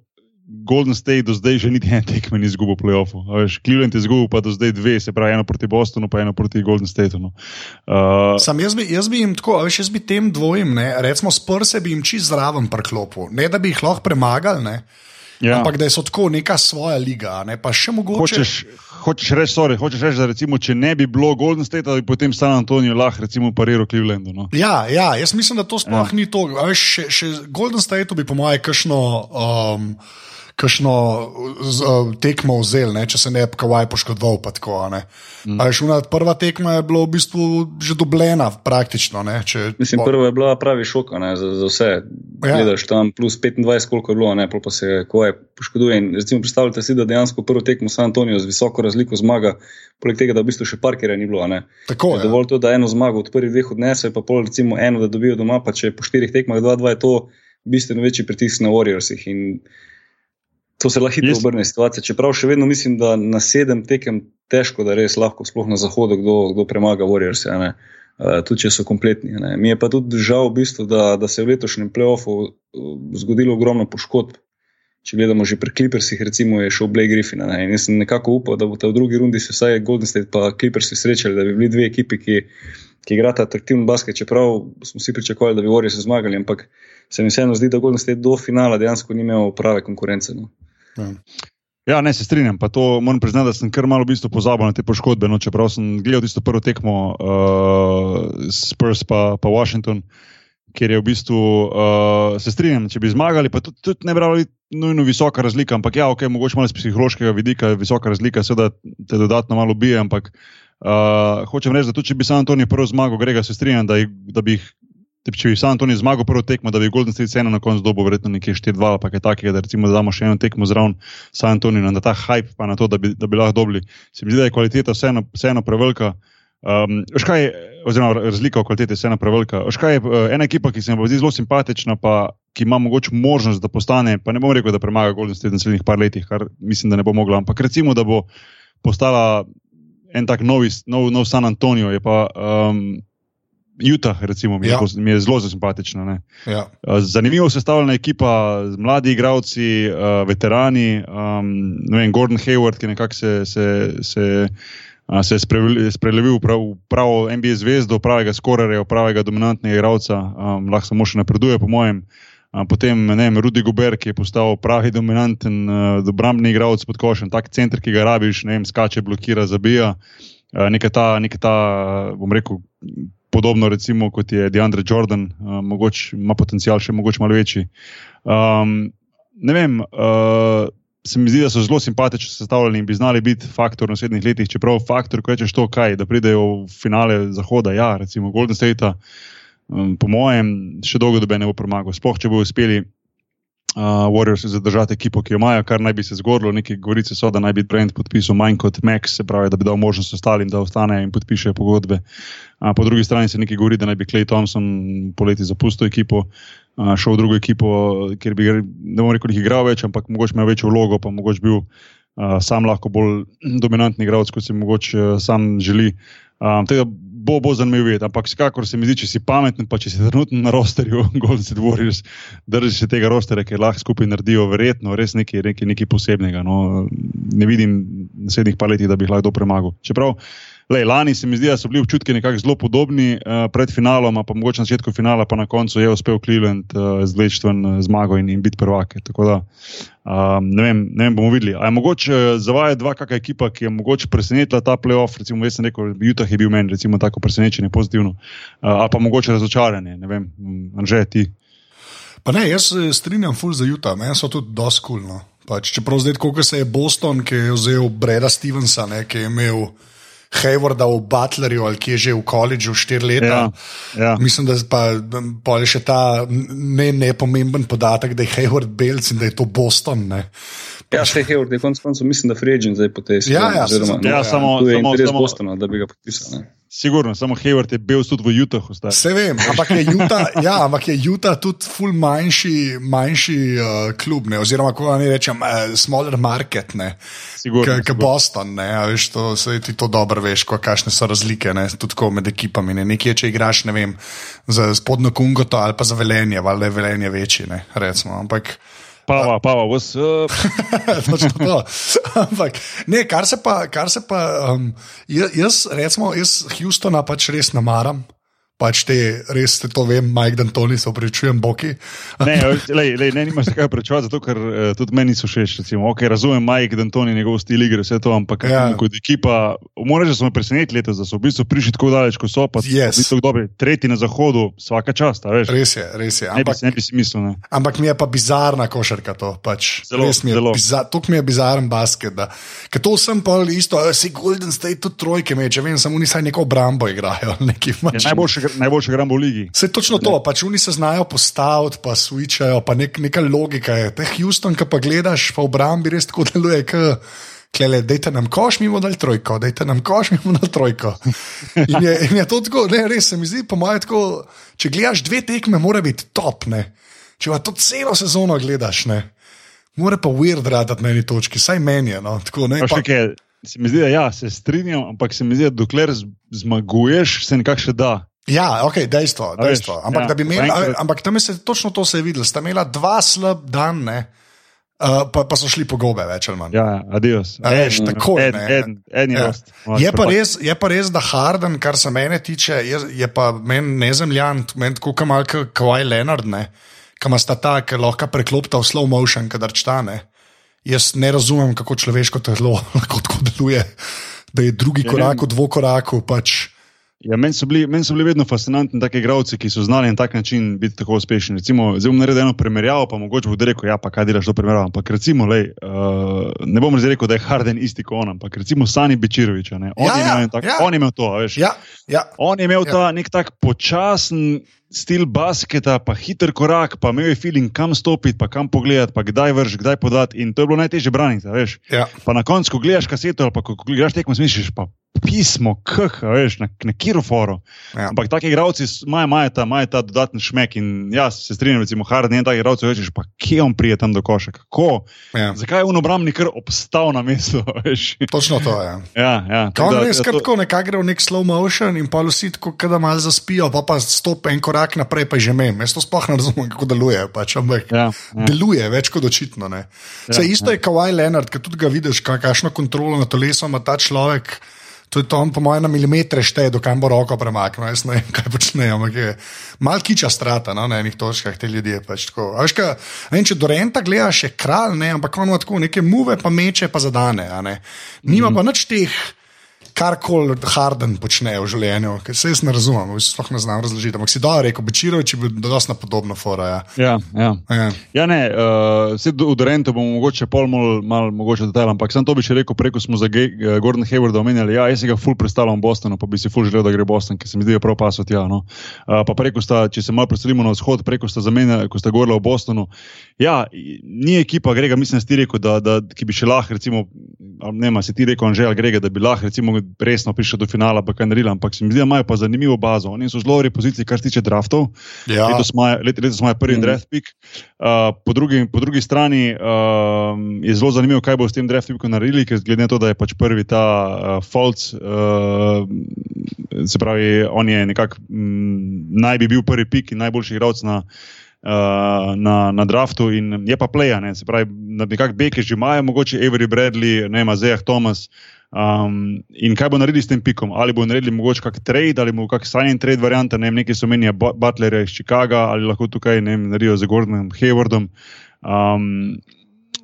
Golden State do zdaj že niti en tekmen izgubil v playoffu. Cleveland je izgubil pa do zdaj dve, se pravi eno proti Bostonu, pa eno proti Golden Stateu. No. Uh, Sam jaz bi, jaz bi jim tako, veš, jaz bi tem dvojim, ne, recimo Spurse bi jim čist zraven prklopil, ne da bi jih lahko premagali. Ne. Ja. Ampak da so tako neka svoja liga, ne pa še mogoče. Hočeš, hočeš reči, sorry, hočeš reči, da recimo, če ne bi bilo Golden State, da bi potem San Antonijo lahko recimo pariral Clevelandu. No? Ja, ja, jaz mislim, da to sploh ja. ni to. Veš, še, še Golden State bi po mojem kakšno. Um, kakšno uh, tekmo vzel, ne, če se ne bi kaj poškodoval. Tako, mm. šuna, prva tekma je bila v bistvu že dobljena, praktično. Ne, če, Mislim, po... prva je bila pravi šok za, za vse. Ja. Gledaš tam plus 25, koliko je bilo, ne, pa se je poškoduje. Recimo, predstavljate si, da dejansko prvo tekmo San Antonijo z visoko razliko zmaga, poleg tega, da v bistvu še parkira ni bilo. Tako, je dovolj to, da eno zmago od prvih dveh odnese, pa pol recimo eno, da dobijo doma, pa če po štirih tekmah 2-2 je to bistveno večji pritisk na Warriorsih. To se lahko hitro obrne situacija. Čeprav še vedno mislim, da na sedem tekem težko, da res lahko, sploh na zahodu, kdo, kdo premaga Warriors, uh, tudi če so kompletni. Ne. Mi je pa tudi žal, v bistvu, da, da se je v letošnjem playoffu uh, zgodilo ogromno poškodb. Če gledamo že pri Clippersih, recimo je šel Blake Griffin. Ne. In jaz sem nekako upal, da bo v drugi rundi se vsaj Golden State in Clippers srečali, da bi bili dve ekipi, ki, ki igrata atraktivni basket, čeprav smo vsi pričakovali, da bi Warriors zmagali, ampak se mi vseeno zdi, da Golden State do finala dejansko ni imel prave konkurence. No. Ja. ja, ne se strinjam. Pa to moram priznati, da sem kar malo v bistvu pozabil na te poškodbe. No, čeprav sem gledal tisto prvo tekmo uh, Spurs pa, pa Washington, kjer je v bistvu uh, se strinjam, če bi zmagali, pa tudi, tudi ne bi bili nujno visoka razlika. Ampak ja, ok, mogoče malo z psihološkega vidika je visoka razlika, seveda te dodatno malo bije. Ampak uh, hočem reči, da tudi če bi San Antonijo prvo zmagal, grega se strinjam, da, da bi jih če bi San Antonijo zmagal prvo tekmo, da bi Golden State eno na koncu dobil, verjetno nekje 4-2 ali kaj takega, da recimo da damo še eno tekmo zraven San Antonijo na ta hype, pa na to, da bi, da bi lahko dobili. Se mi zdi, da je kvaliteta vseeno, vseeno prevelika. Um, škaj, oziroma, razlika v kvaliteti je vseeno prevelika. Škaj je uh, ena ekipa, ki se mi zdi zelo simpatična, pa ki ima mogoče možnost, da postane, pa ne bom rekel, da premaga Golden State v naslednjih par letih, kar mislim, da ne bo mogla, ampak recimo, da bo postala en tak novi, nov, nov San Antonijo, je pa. Um, Utah, recimo, mi, ja. je, mi je zelo simpatična. Ja. Zanimivo sestavljena ekipa, mladi igravci, veterani, um, vem, Gordon Hayward, ki nekako se, se, se, se je sprelevil v prav, pravo NBA zvezdo, pravega skorarja, pravega dominantnega igralca, um, lahko samo še napreduje, po mojem. Uh, potem vem, Rudy Guber, ki je postal pravi dominanten, uh, obrambni igralec pod košem, tak center, ki ga rabiš, ne vem, skače, blokira, zabija. Uh, neka ta, neka ta, bom rekel, podobno recimo, kot je Deandre Jordan, uh, mogoče ima potencial še mogoče malo večji. Um, ne vem, uh, se mi zdi, da so zelo simpatično sestavljeni in bi znali biti faktor v naslednjih letih, čeprav faktor, ko rečeš to, kaj, da pridejo v finale Zahoda, ja, recimo Golden State, um, po mojem, še dolgo dobe ne bo premagal. Sploh, če bo uspeli uh, Warriors zadržati ekipo, ki jo imajo, kar naj bi se zgodilo. Neki govorice so, da naj bi Brent podpisal manj kot Max, se pravi, da bi dal možnost ostalim, da ostane in podpiše pogodbe. Uh, po drugi strani se nekaj govori, da naj bi Clay Thompson poleti zapustil ekipo. Uh, šel v drugo ekipo, kjer bi, ne bom rekel, igral več, ampak mogoče ima večjo vlogo, pa mogoče bil uh, sam lahko bolj dominantni igralec, kot si mogoče uh, sam želi. Um, bo, bo zanimivo videti, ampak vsekakor se mi zdi, če si pameten, pa če si trenutno na rosterju, Golden State Warriors, držiš se tega rosterja, ki lahko skupaj naredijo, verjetno res nekaj, nekaj, nekaj posebnega. No. Ne vidim naslednjih par let, da bi jih lahko premagal. Čeprav Lej, lani se mi zdi, da so bili občutki nekako zelo podobni uh, pred finalom, pa mogoče na začetku finala, pa na koncu je uspel Cleveland uh, z večstven uh, zmago in, in biti prvake. Tako da um, ne, vem, ne vem, bomo videli. Ali je mogoče zavajati dva kakšna ekipa, ki je mogoče presenetila ta playoff, recimo, jaz sem rekel, Utah je bil meni, recimo, tako presenečenje, pozitivno, uh, ali pa mogoče razočaranje, ne vem, anže ti. Pa ne, jaz strinjam ful za Utah, meni so tudi dosti kulno. Cool, Pač, čeprav zdaj, ko se je Boston, ki je vzel Breda Stevensa, ne, ki je imel. Haywarda v Butlerju ali ki je že v koledžu štiri leta. Ja, ja. Mislim, da pa, pa je še ta ne, nepomemben podatek, da je Hayward Belc in da je to Boston. Ne. Ja, še Hayward je konec koncev, mislim, da Frejžen zdaj potesi. Ja, ja, oziroma, ja, ja, samo, tu je samo, interes samo, Bostona, da bi ga podpisal. Sigurno, samo Hayward je bil tudi v Utahu. stari. Vse vem, ampak je Utah, ja, ampak je Utah tudi ful manjši, manjši uh, klub, ne, oziroma kako naj rečem, uh, smaller market, kot. Boston. Ne, a veš, to, saj ti to dobro veš, kakšne so razlike, ne, tudi med ekipami. Ne. Nekje, če igraš, ne vem, za spodnjo kungoto ali pa za velenje, valjda je velenje večji, ne, recimo. Ampak Pava, pava, what's up? Točno to. Ampak, ne, kar se pa, kar se pa um, jaz, recimo, jaz Houstona pač res namaram. Pač te, res te to vem, Mike D'Antoni, se upravičujem, Boki. Ne, lej, lej, ne, nimaš kaj prečevati, zato ker uh, tudi meni so všeč. Recimo, okay, razumem Mike D'Antoni, njegov stil igre, vse to, ampak Ja. ja. kot ekipa, moram reči, da so me presenetili letos, da so v bistvu prišli tako daleč, kot so, pa Yes. v bistvu dobri, tretji na zahodu, vsaka čast, veš. Res je, res je. Ne bi, Ampak, ne bi si mislil. Ne. ampak mi je pa bizarna košarka to. Pač. Zelo, res mi je, zelo. biza, tukaj mi je bizaren basket. Da. Ker to sem pa isto, si Golden State tudi trojke meče, vem, samo oni saj neko obrambo igrajo. Neki, Je pač. najboljši, najboljši gram v ligi. Se točno to, pač oni se znajo postaviti, pa switchajo, pa nek, neka logika je. Te Houston, ki pa gledaš, pa v obrambi res tako deluje. Klele, dajte nam koš, mi bomo dali trojko, dajte nam koš, mi bomo dali trojko. In je, in je to tako, ne, res se mi zdi, po mojem, tako, če gledaš dve tekme, mora biti top, ne. Če pa to celo sezono gledaš, ne. Mora pa weird raditi na eni točki, saj meni je. No, tako, ne, Pa kaj, se mi zdi, da ja, se strinjam, ampak se mi zdi, da dokler zmaguješ, se nekako še da. Ja, ok, dejstvo. A veš, dejstvo. Ampak, ja, ja, imel, enkrat- ampak tam je se točno to se je videlo. Sta imela dva slab dan, ne, uh, pa, pa so šli po gobe, več ali manj. Ja, adios. A veš, En, ne. en, en je Ja. Je pa, res, je pa res, da Harden, kar se mene tiče, je, je pa meni nezemljan, meni tako malce Kawhi Leonard, ne, kam sta ta, ki lahko preklopita v slow motion, kadar čtane. Jaz ne razumem, kako človeško telo lahko tako deluje, da je drugi Ja, korak v dvokoraku. Pač. Ja, meni, so bili, meni so bili vedno fascinantni taki igralci, ki so znali na tak način biti tako uspešni. Recimo, zdaj bom naredil eno primerjavo, pa mogoče bo rekel, ja, pa kaj delaš to primerjavo. Ampak recimo, lej, uh, ne bom rekel, da je Harden isti kot on, ampak recimo Sani Bečirovič. On, Ja, ja, tak- ja. on je imel to, veš. Ja, ja. On je imel Ja. ta nek tak počasen stil basketa, pa hiter korak, pa imel je feeling, kam stopiti, pa kam pogledati, pa kdaj vrš, kdaj podati. In to je bilo najtežje braniti, ja. Pa na koncu, ko gledaš kaseto ali pa ko ko gledaš tekmo, misliš, pa pismo, kh, veš, na, na kiroforo. Ja. Ampak taki igralci s- imajo imajo ta, imajo ta dodatni šmek in jaz se strinjam, recimo, Harden je en tak igralec, rečeš, pa kje on prije tam do koša, kako, Ja. zakaj je on obrambni kar obstal na mestu, veš. Točno to je. Ja, ja. Ko on tako da- res ja, tako nekako gre v nek slow motion in pa vsi tako, da malo zaspijo, pa pa stop en korak naprej, pa že mem. Jaz to sploh ne razumem, kako deluje. Pač, ampak Ja, ja. deluje več kot očitno. Ja, Sej, isto je Kawhi Leonard, ki tudi ga vidiš, ka- kakšno kontrolo nad telesom ima ta človek. To je on, po mojem, na milimetre šteje, dokam bo roko premaknil. Jaz ne vem, kaj počnejo. Mal kiča strata no, na enih točkah, te ljudje. Pač, tako. Ka, vem, če Dorenta gledaš, je kralj, ne, ampak on ima tako neke muve, pa meče, pa zadane. Nima mm. pa nič teh. Karkoli Harden počne v življenju, ker se jaz ne razumem, sploh ne znam razložiti. Ampak si dobro rekel, Bečirovič je bil dosti podobno fora. Ja. Ja, ja. Ja. Ja, ne, uh, vse do Dorento bomo mogoče pol mal, mal mogoče detajl, ampak sem to bi še rekel, preko smo za Ge- uh, Gordon Haywarda omenjali. Ja, jaz si ga ful predstavljam v Bostonu, pa bi si ful želel, da gre Boston, ker se mi zdi, da prav pasot. Ja, no. uh, pa preko sta, če se malo preselimo na vzhod, preko sta zamenjali, ko sta govorila o Bostonu. Ja, ni ekipa Grega, mislim, da si ti rekel, da, da, ki bi še lahko, recimo, ne, ma, si ti rekel, Anžel Grega, da bi lahko recimo resno prišel do finala, pa kaj naredila, ampak se mi zdi, da imajo pa zanimivo bazo. Oni so zelo v poziciji, kar se tiče draftov. Ja. Letos imajo let, prvi mm. draft pick. Uh, po, drugi, po drugi strani uh, je zelo zanimivo, kaj bo s tem draft pickom naredili, ker glede na to, da je pač prvi ta uh, Falc, uh, se pravi, on je nekako mm, naj bi bil prvi pik in najboljši igralec na. Uh, na, na draftu in je pa pleja, ne, se pravi, nekako beke že imajo, mogoče Avery Bradley, ne vem, Zeh Thomas. Um, in kaj bo naredili s tem pikom? Ali bo naredili mogoče kak trade, ali bo kak signing trade varianta, ne vem, nekaj so menija Butlerja iz Chicaga, ali lahko tukaj ne vem, naredijo z Gordonom Haywardom. Um,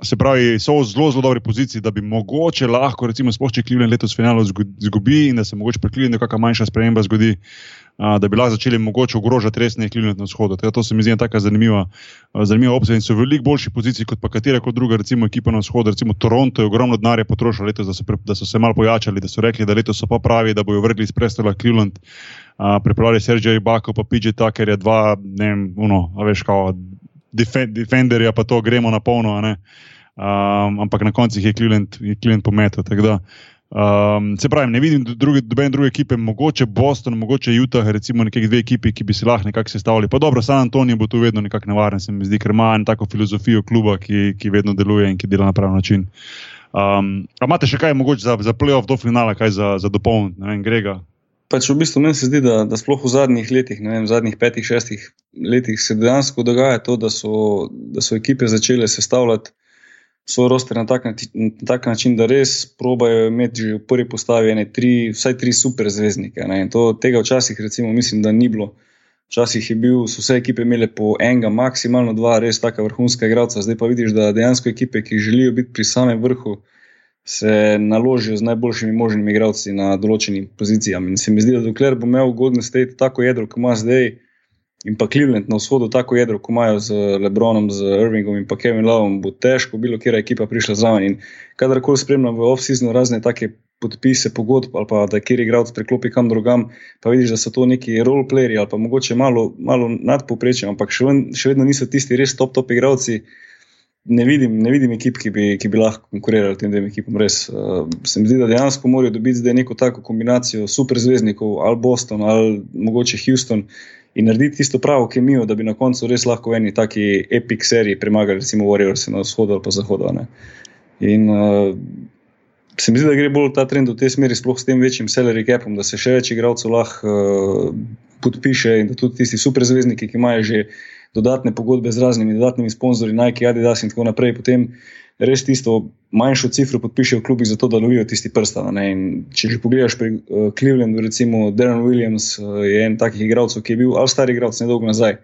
se pravi, so v zelo, zelo dobri poziciji, da bi mogoče lahko, recimo, spošči Cleveland letos finalu zgubi in da se mogoče pri Clevelandu kakšna manjša sprememba zgodi, a, da bi lahko začeli mogoče ogrožati resne Cleveland na vzhodu. Teda to se mi zdi tako zanimiva, zanimiva opcija in so v veliko boljši poziciji kot pa katera kot druga, recimo, ekipa na vzhodu. Recimo Toronto je ogromno denarja potrošil letos, da so, pre, da so se malo pojačali, da so rekli, da letos so pa pravi, da bojo vrgli iz prestola Cleveland. Pripravljali Sergej Bako, pa PJ Tucker je dva, ne vem, uno, veš, kao defenderja, pa to gremo na polno. Um, ampak na koncu je Cleveland, Cleveland pometel. Um, se pravi, ne vidim druge, dobene druge ekipe, mogoče Boston, mogoče Utah, recimo nekaj dve ekipi, ki bi se lahko nekako sestavili. Pa dobro, San Antonijo bo tu vedno nekako nevaren, se mi zdi, ker ima eno tako filozofijo kluba, ki, ki vedno deluje in ki dela na pravi način. Um, imate še kaj mogoče za, za playoff do finala, kaj za, za dopolniti, ne vem, Grega? Pač v bistvu meni se zdi, da, da sploh v zadnjih letih, ne vem, zadnjih petih, šestih letih se dejansko dogaja to, da so, da so ekipe začele sestavljati svoj roster na tak, na tak način, da res probajo imeti že v prvi postavi ene tri, vsaj tri super zvezdnike. To, tega včasih, recimo, mislim, da ni bilo. Včasih je bil, so vse ekipe imele po enega, maksimalno dva, res taka vrhunska igralca. Zdaj pa vidiš, da dejansko ekipe, ki želijo biti pri samem vrhu, se naložijo z najboljšimi možnimi igralci na določenih pozicijah. In se mi zdi, da dokler bo imel Golden State tako jedro, kot ima zdaj, in pa Cleveland na vzhodu tako jedro, kot imajo z Lebronom, z Irvingom in pa Kevin Lovom, bo težko bilo, kjer je ekipa prišla zraven. In kadarkoli spremljam v off-seasonu razne take podpise, pogodb ali pa da kjer igralec preklopi kam drugam, pa vidiš, da so to neki roleplayeri ali pa mogoče malo, malo nadpoprečje, ampak še, ven, še vedno niso tisti res top-top igralci ne vidim, ne vidim ekip, ki bi, ki bi lahko konkurirali tem dvem ekipom. Res uh, se mi zdi, da dejansko morajo dobiti zdaj neko tako kombinacijo super zvezdnikov, ali Boston, ali mogoče Houston. In narediti tisto pravo kemijo, da bi na koncu res lahko v eni taki epic seriji premagali, recimo, Warriors na vzhodu ali pa zahodu. Ne. In uh, se mi zdi, da gre bolj ta trend v tej smeri, sploh s tem večjim salary capom, da se še več igralcev lahko uh, podpiše in da tudi tisti super zvezdniki, ki imajo že dodatne pogodbe z raznimi dodatnimi sponzorji, Nike, Adidas in tako naprej, potem res tisto manjšo cifro podpišejo v klubih, zato da lovijo tisti prsta. Če že pogledaš pri uh, Clevelandu, recimo Darren Williams uh, je en takih igralcev, ki je bil ali stari igralec nedolgo nazaj.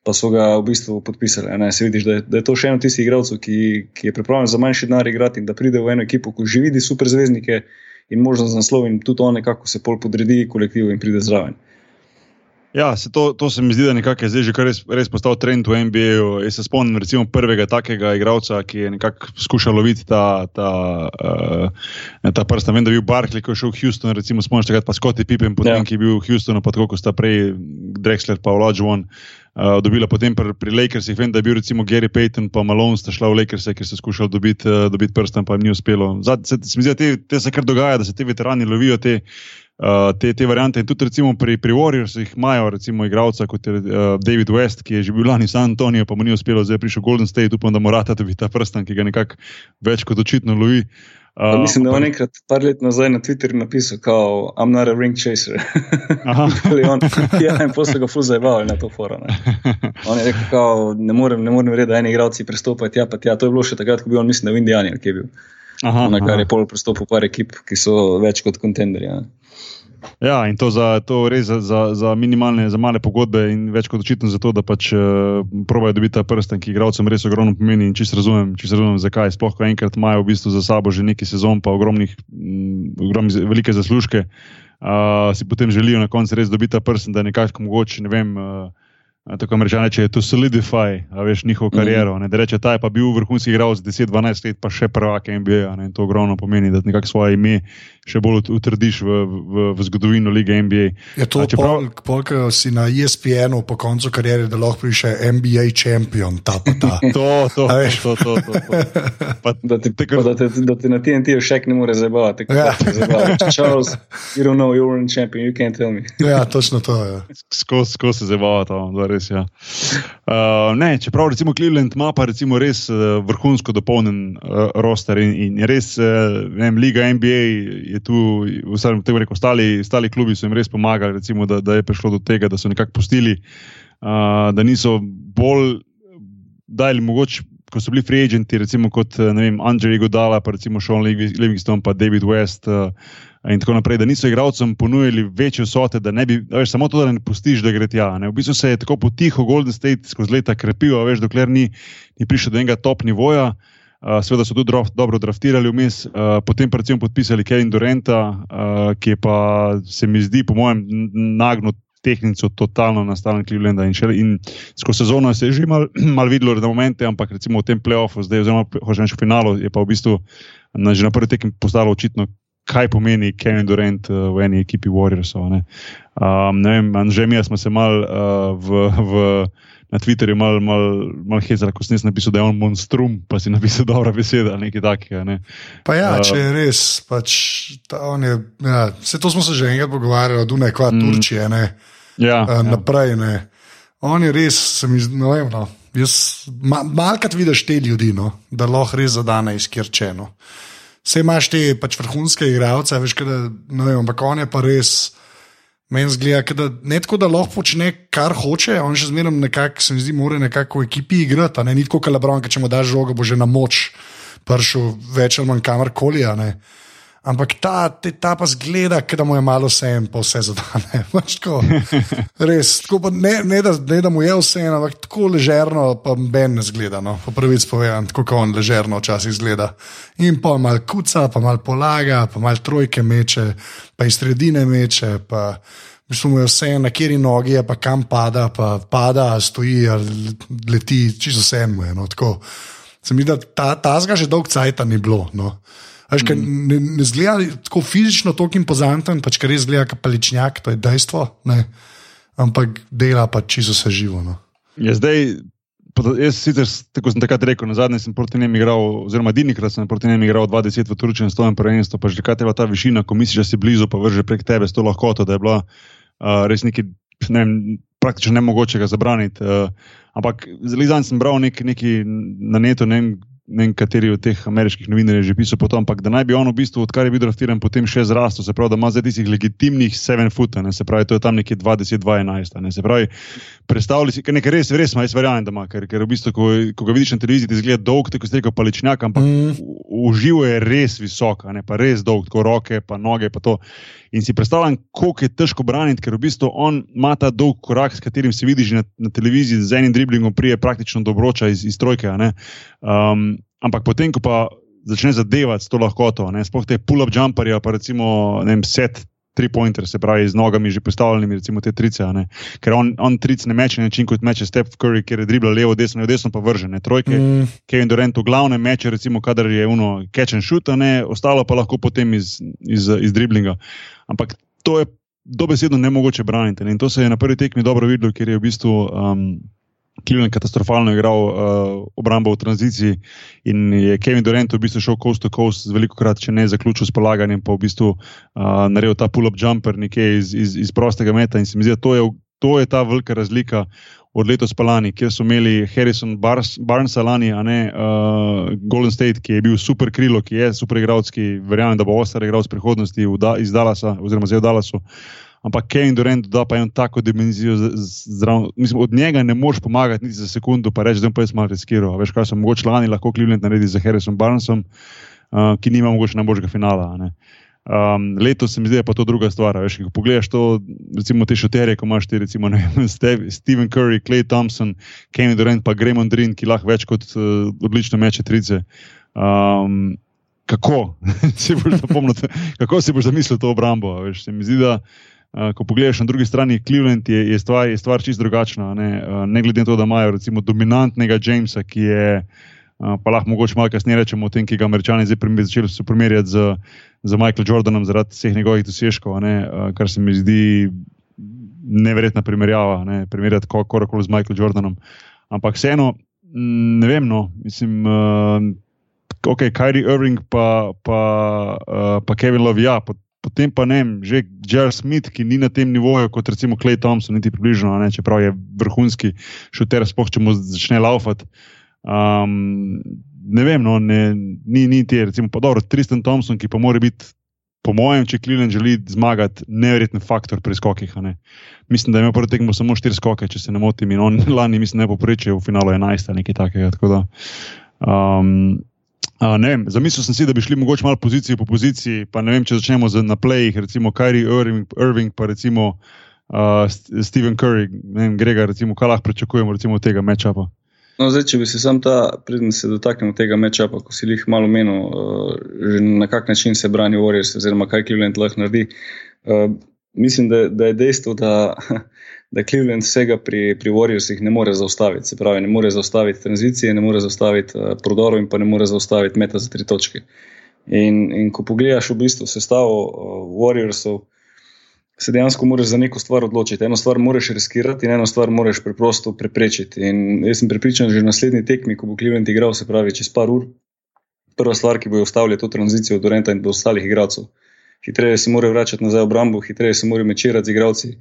Pa so ga v bistvu podpisali. Se vidiš, da je, da je to še eno tistih igralcev, ki, ki je pripravljen za manjši denar igrati in da pride v eno ekipo, ko že vidi super zvezdnike in možnost za naslov, in tudi on nekako se pol podredi kolektivu in pride zraven. Ja, se to, to se mi zdi, da nekako je zdaj že res, res postal trend v NBA. Jaz se spomnim recimo prvega takega igralca, ki je nekako skušal loviti ta, ta, uh, ta prst. Vem, da je bil Barkley, ko je šel v Houston, recimo spomniš takrat pa Scotty Pippen, potem ja. ki je bil v Houstonu, pa tako kot sta prej Drexler pa Olajuwon. Uh, dobila potem pri, pri Lakersih, vem, da je bil recimo Gary Payton, pa Malone sta šla v Lakers, ker so skušali dobiti, uh, dobiti prstem, pa jim ni uspelo. Zad, se, se mi zdi, da te, te se kar dogaja, da se ti veterani lovijo te, uh, te, te variante. In tudi recimo pri, pri Warriorsih imajo recimo igralca kot je uh, David West, ki je že bil lani San Antoniju, pa mu ni uspelo, zdaj je prišel Golden State, upam, da mora ta dobiti ta prstem, ki ga nekako več kot očitno lovi. Uh, mislim, da je on enkrat, par let nazaj na Twitterju napisal, je I'm not a ring chaser. on, ja, in posle ga fuzaj bavil na to forum. On je rekel, kao, ne morem, ne morem reči, da eni igralci prestopajo tja, pa tja. To je bilo še takrat, ko bi on, mislim, da v Indijani, ki je bil. Aha, na kar aha. je pol prestopil par ekip, ki so več kot kontenderji. Ja. Ja, in to, za, to res za, za, za minimalne, za male pogodbe in več kot očitno za to, da pač uh, probajo dobiti ta prsten, ki igralcem res ogromno pomeni in čisto razumem, čist razumem, zakaj. Sploh, ko enkrat imajo v bistvu za sabo že neki sezon, pa ogromnih, m, ogromnih velike zaslužke, uh, si potem želijo na koncu res dobiti ta prsten, da nekako mogoče, ne vem. Uh, Tako rečeno, če je to solidify, veš, njihovo mhm. kariero. Ne, da reče, ta je pa bil vrhunski igralec 10-12 let, pa še prvak NBA. Ne, to ogromno pomeni, da nekako svoje ime še bolj utrdiš v, v, v zgodovino lige NBA. Je to prav... polk si na ESPN-u po koncu kariere, da lahko piše NBA šampion, ta pa ta. to, to, to, to, to, to. Pa, da, ti, tako... pa, da, te, da ti na TNT še ne more zabavati. Ja. Charles, you don't know, you're a champion, you can't tell me. ja, točno to. Ja. Skozi sko se zabavati res. Ja. Uh, ne, čeprav recimo Cleveland ima pa recimo res uh, vrhunsko dopolnjen uh, roster in, in res, uh, vem, Liga NBA je tu, vse v tem reku, ostali, ostali klubi so jim res pomagali, recimo, da, da je prišlo do tega, da so nekako pustili, uh, da niso bolj dali mogoče. Ko so bili free agenti, recimo kot Andrej Godala, pa recimo Sean Livingston, pa David West, uh, in tako naprej, da niso igralcem ponujali večje vsote, da ne bi, veš, samo to, da ne pustiš, da gre tja. Ne. V bistvu se je tako potiho Golden State skozi leta krepil, veš, dokler ni, ni prišel do enega top nivoja. Uh, Sveda so tudi draft, dobro draftirali vmes, uh, potem recimo podpisali Kevin Durenta, uh, ki je pa se mi zdi, po mojem, nagnut tehnico totalno na stalen Clevelanda. In, in skozi sezono se je že malo mal videlo, da momente, ampak recimo v tem playoffu, zdaj oziroma reči v finalu, je pa v bistvu na, že na prvi tekmi postalo očitno, kaj pomeni Kevin Durant uh, v eni ekipi Warriorsov. Ne. Um, ne vem, že mi smo se mal uh, v. v Na Twitterju je malo mal, mal hezra, ko sem napisal, da je on monstrum, pa si napisal dobra beseda, nekaj takega. Ne. Pa ja, uh, če je res, pač, je, ja, vse to smo se že enkrat pogovarjali, je kva mm, Turčije, ne, ja, uh, naprej. Ne. On je res, se mi zdi, no, no, ma, malkrat vidiš te ljudi, no, da lahko res zadane izkirčeno. Vse imaš te pač vrhunske igralce, veš, da, no, ampak on je pa res. Meni zgleda, da ne tako, da lahko počne, kar hoče, on še zmeraj nekako, se mi zdi, mora nekako v ekipi igrati. Ne? Ni tako, kot Lebron, če mu daš žogo, bo že na moč prišel več ali manj kamorkoli. Ampak ta, te, ta pa zgleda, da mu je malo vse en, pa vse zadane. Tako, res, tako ne, ne, da, ne da mu je vse en, ampak tako ležerno, pa Ben ne zgleda. No, po prvič povedan, tako kot on ležerno včasih zgleda. In pa mal kuca, pa mal polaga, pa mal trojke meče, pa iz sredine meče. Pa, Mislim, da je vse na kjeri nogi, pa kam pada, pa pada, stoji leti, čisto vse eno. No, Se mi da ta, ta zga že dolgo cajt ni bilo. No. Až, mm. ne, ne zgleda tako fizično, tako impozanten, pač kar res zgleda kot paličnjak, to je dejstvo. Ne? Ampak dela pa čisto se živo. No. Ja, zdaj, jaz sicer, tako sem takrat rekel, na zadnje sem proti njim igral, oziroma edinikrat sem proti njim igral 20 v Turčiji in stojim prvenstvo, pa že kaj je ta višina, ko misliš, da si blizu, pa vrže prek tebe s to lahkoto, da je bila uh, res nekaj. Ne vem, praktično ne mogoče ga zabraniti. Uh, ampak zelo zadnji sem bral nekaj nek na netu, ne vem, ne vem, kateri od teh ameriških novinarjev je že pisal potom, ampak da naj bi on v bistvu, odkar je bil draftiran, potem še zrastel, se pravi, da ima zdaj tistih legitimnih 7 foot, ne se pravi, to je tam nekje 20-21. Se pravi, predstavljaj si, nekaj res, res jaz verjamem, da ima, ker, ker v bistvu, ko, ko ga vidiš na televiziji, ti zgleda dolg, tako se reče, paličnjak, ampak mm. uživo je res visok, ne pa res dolg, tako roke, pa noge, pa to. In si predstavljam, koliko je težko braniti, ker v bistvu on ima ta dolg korak, s katerim se vidiš na, na televiziji, z enim driblingom prije praktično dobroča iz, iz trojke. Um, ampak potem, ko pa začne zadevati to lahkoto, sploh te pull-up jumperje, pa recimo vem, set. Tri pointer, se pravi, z nogami že postavljenimi, recimo te trice. Ker on, on trice ne meče na način, kot meče Steph Curry, ker je dribla levo, desno, desno pa vržene. Trojke, mm. Kevin Durant v glavne meče, recimo, kadar je uno catch and shoot, ne, ostalo pa lahko potem iz, iz, iz driblinga. Ampak to je dobesedno ne mogoče braniti. Ne? In to se je na prvi tekmi dobro videlo, ker je v bistvu um, Cleveland katastrofalno igral uh, obrambo v tranziciji in je Kevin Durant v bistvu šel coast to coast, veliko krat, če ne zaključil s polaganjem, pa v bistvu uh, naredil ta pull-up jumper nekje iz, iz, iz prostega meta. In se mi zdi, da to je, to je ta velika razlika od letos lani, kjer so imeli Harrison Barnes, Barnes lani, a ne uh, Golden State, ki je bil super krilo, ki je super igralec, ki verjamem, da bo ostar igralec prihodnosti da, iz Dallasa, oziroma zdaj v Dallasu. Ampak Kevin Durant da pa eno tako dimenzijo, zdrav, mislim, od njega ne moreš pomagati niti za sekundu, pa reči, da pa jaz malo riskiral. Veš, kaj so mogoče lani lahko Cleveland naredi za Harrison Barnesom, uh, ki nima mogoče najboljšega finala. Um, letos se mi zdi, da je to druga stvar. Veš, ko pogledaš to, recimo te šoterje, ko imaš ti, recimo vem, Stephen Curry, Clay Thompson, Kevin Durant, pa Graham Drin, ki lahko več kot uh, odlično meče trice. Um, kako? si zapomnil, kako si boš zamislil to obrambo? Veš, se mi zdi, da uh, ko pogledaš na drugi strani Cleveland, je, je stvar, stvar čisto drugačna. Ne? Uh, ne glede na to, da imajo recimo dominantnega Jamesa, ki je. Uh, pa lahko mogoče malo kasneje rečemo o tem, ki ga američani zdaj začeli primerjati z za Michael Jordanom zaradi vseh njegovih dosežkov, uh, kar se mi zdi neverjetna primerjava, ne, primerjati korakoli z Michael Jordanom. Ampak vseeno, ne vem, no, mislim, uh, ok, Kyrie Irving pa, pa, uh, pa Kevin Love, ja, potem pa ne vem, že Jar Smith, ki ni na tem nivoju kot recimo Clay Thompson, niti približno, ne, čeprav je vrhunski šuter, spoh če mu začne laufati. Um, ne vem, no, ne, ni, ni ti, recimo, pa dobro, Tristan Thompson, ki pa mora biti, po mojem, če Cleveland želi zmagati, neverjeten faktor pri skokih. Ne. Mislim, da ima prvi tekmo samo štiri skoke, če se ne motim, in on lani, mislim, ne poprečje v finalu 11 ali nekaj takega. Da, um, ne vem, zamislil sem si, da bi šli mogoče malo pozicijo po poziciji, pa ne vem, če začnemo z naplejih, recimo Kyrie Irving, Irving pa recimo uh, Stephen Curry, ne vem, Grega, recimo, kaj lahko pričakujemo recimo, od tega mečapa. No, zdaj, če bi se sam ta, predtem se dotaknil tega meča, pa ko si jih malo menil, uh, na kak način se brani Warriors, oziroma kaj Cleveland lahko naredi. Uh, mislim, da, da je dejstvo, da, da Cleveland vsega pri, pri Warriorsih ne more zaustaviti. Se pravi, ne more zaustaviti tranzicije, ne more zaustaviti uh, prodorov in pa ne more zaustaviti meta za tri točke. In, in ko pogledaš v bistvu sestavo uh, Warriorsov, se dejansko moraš za neko stvar odločiti. Eno stvar moraš riskirati, in eno stvar moraš preprosto preprečiti. In jaz sem pripričan, že na naslednji tekmi, ko bo Cleveland igral, se pravi čez par ur, prva stvar, ki bo ustavila to tranzicijo do Renta in do ostalih igralcev. Hitreje se morajo vračati nazaj v obrambo, hitreje se morajo mečerati z igralci.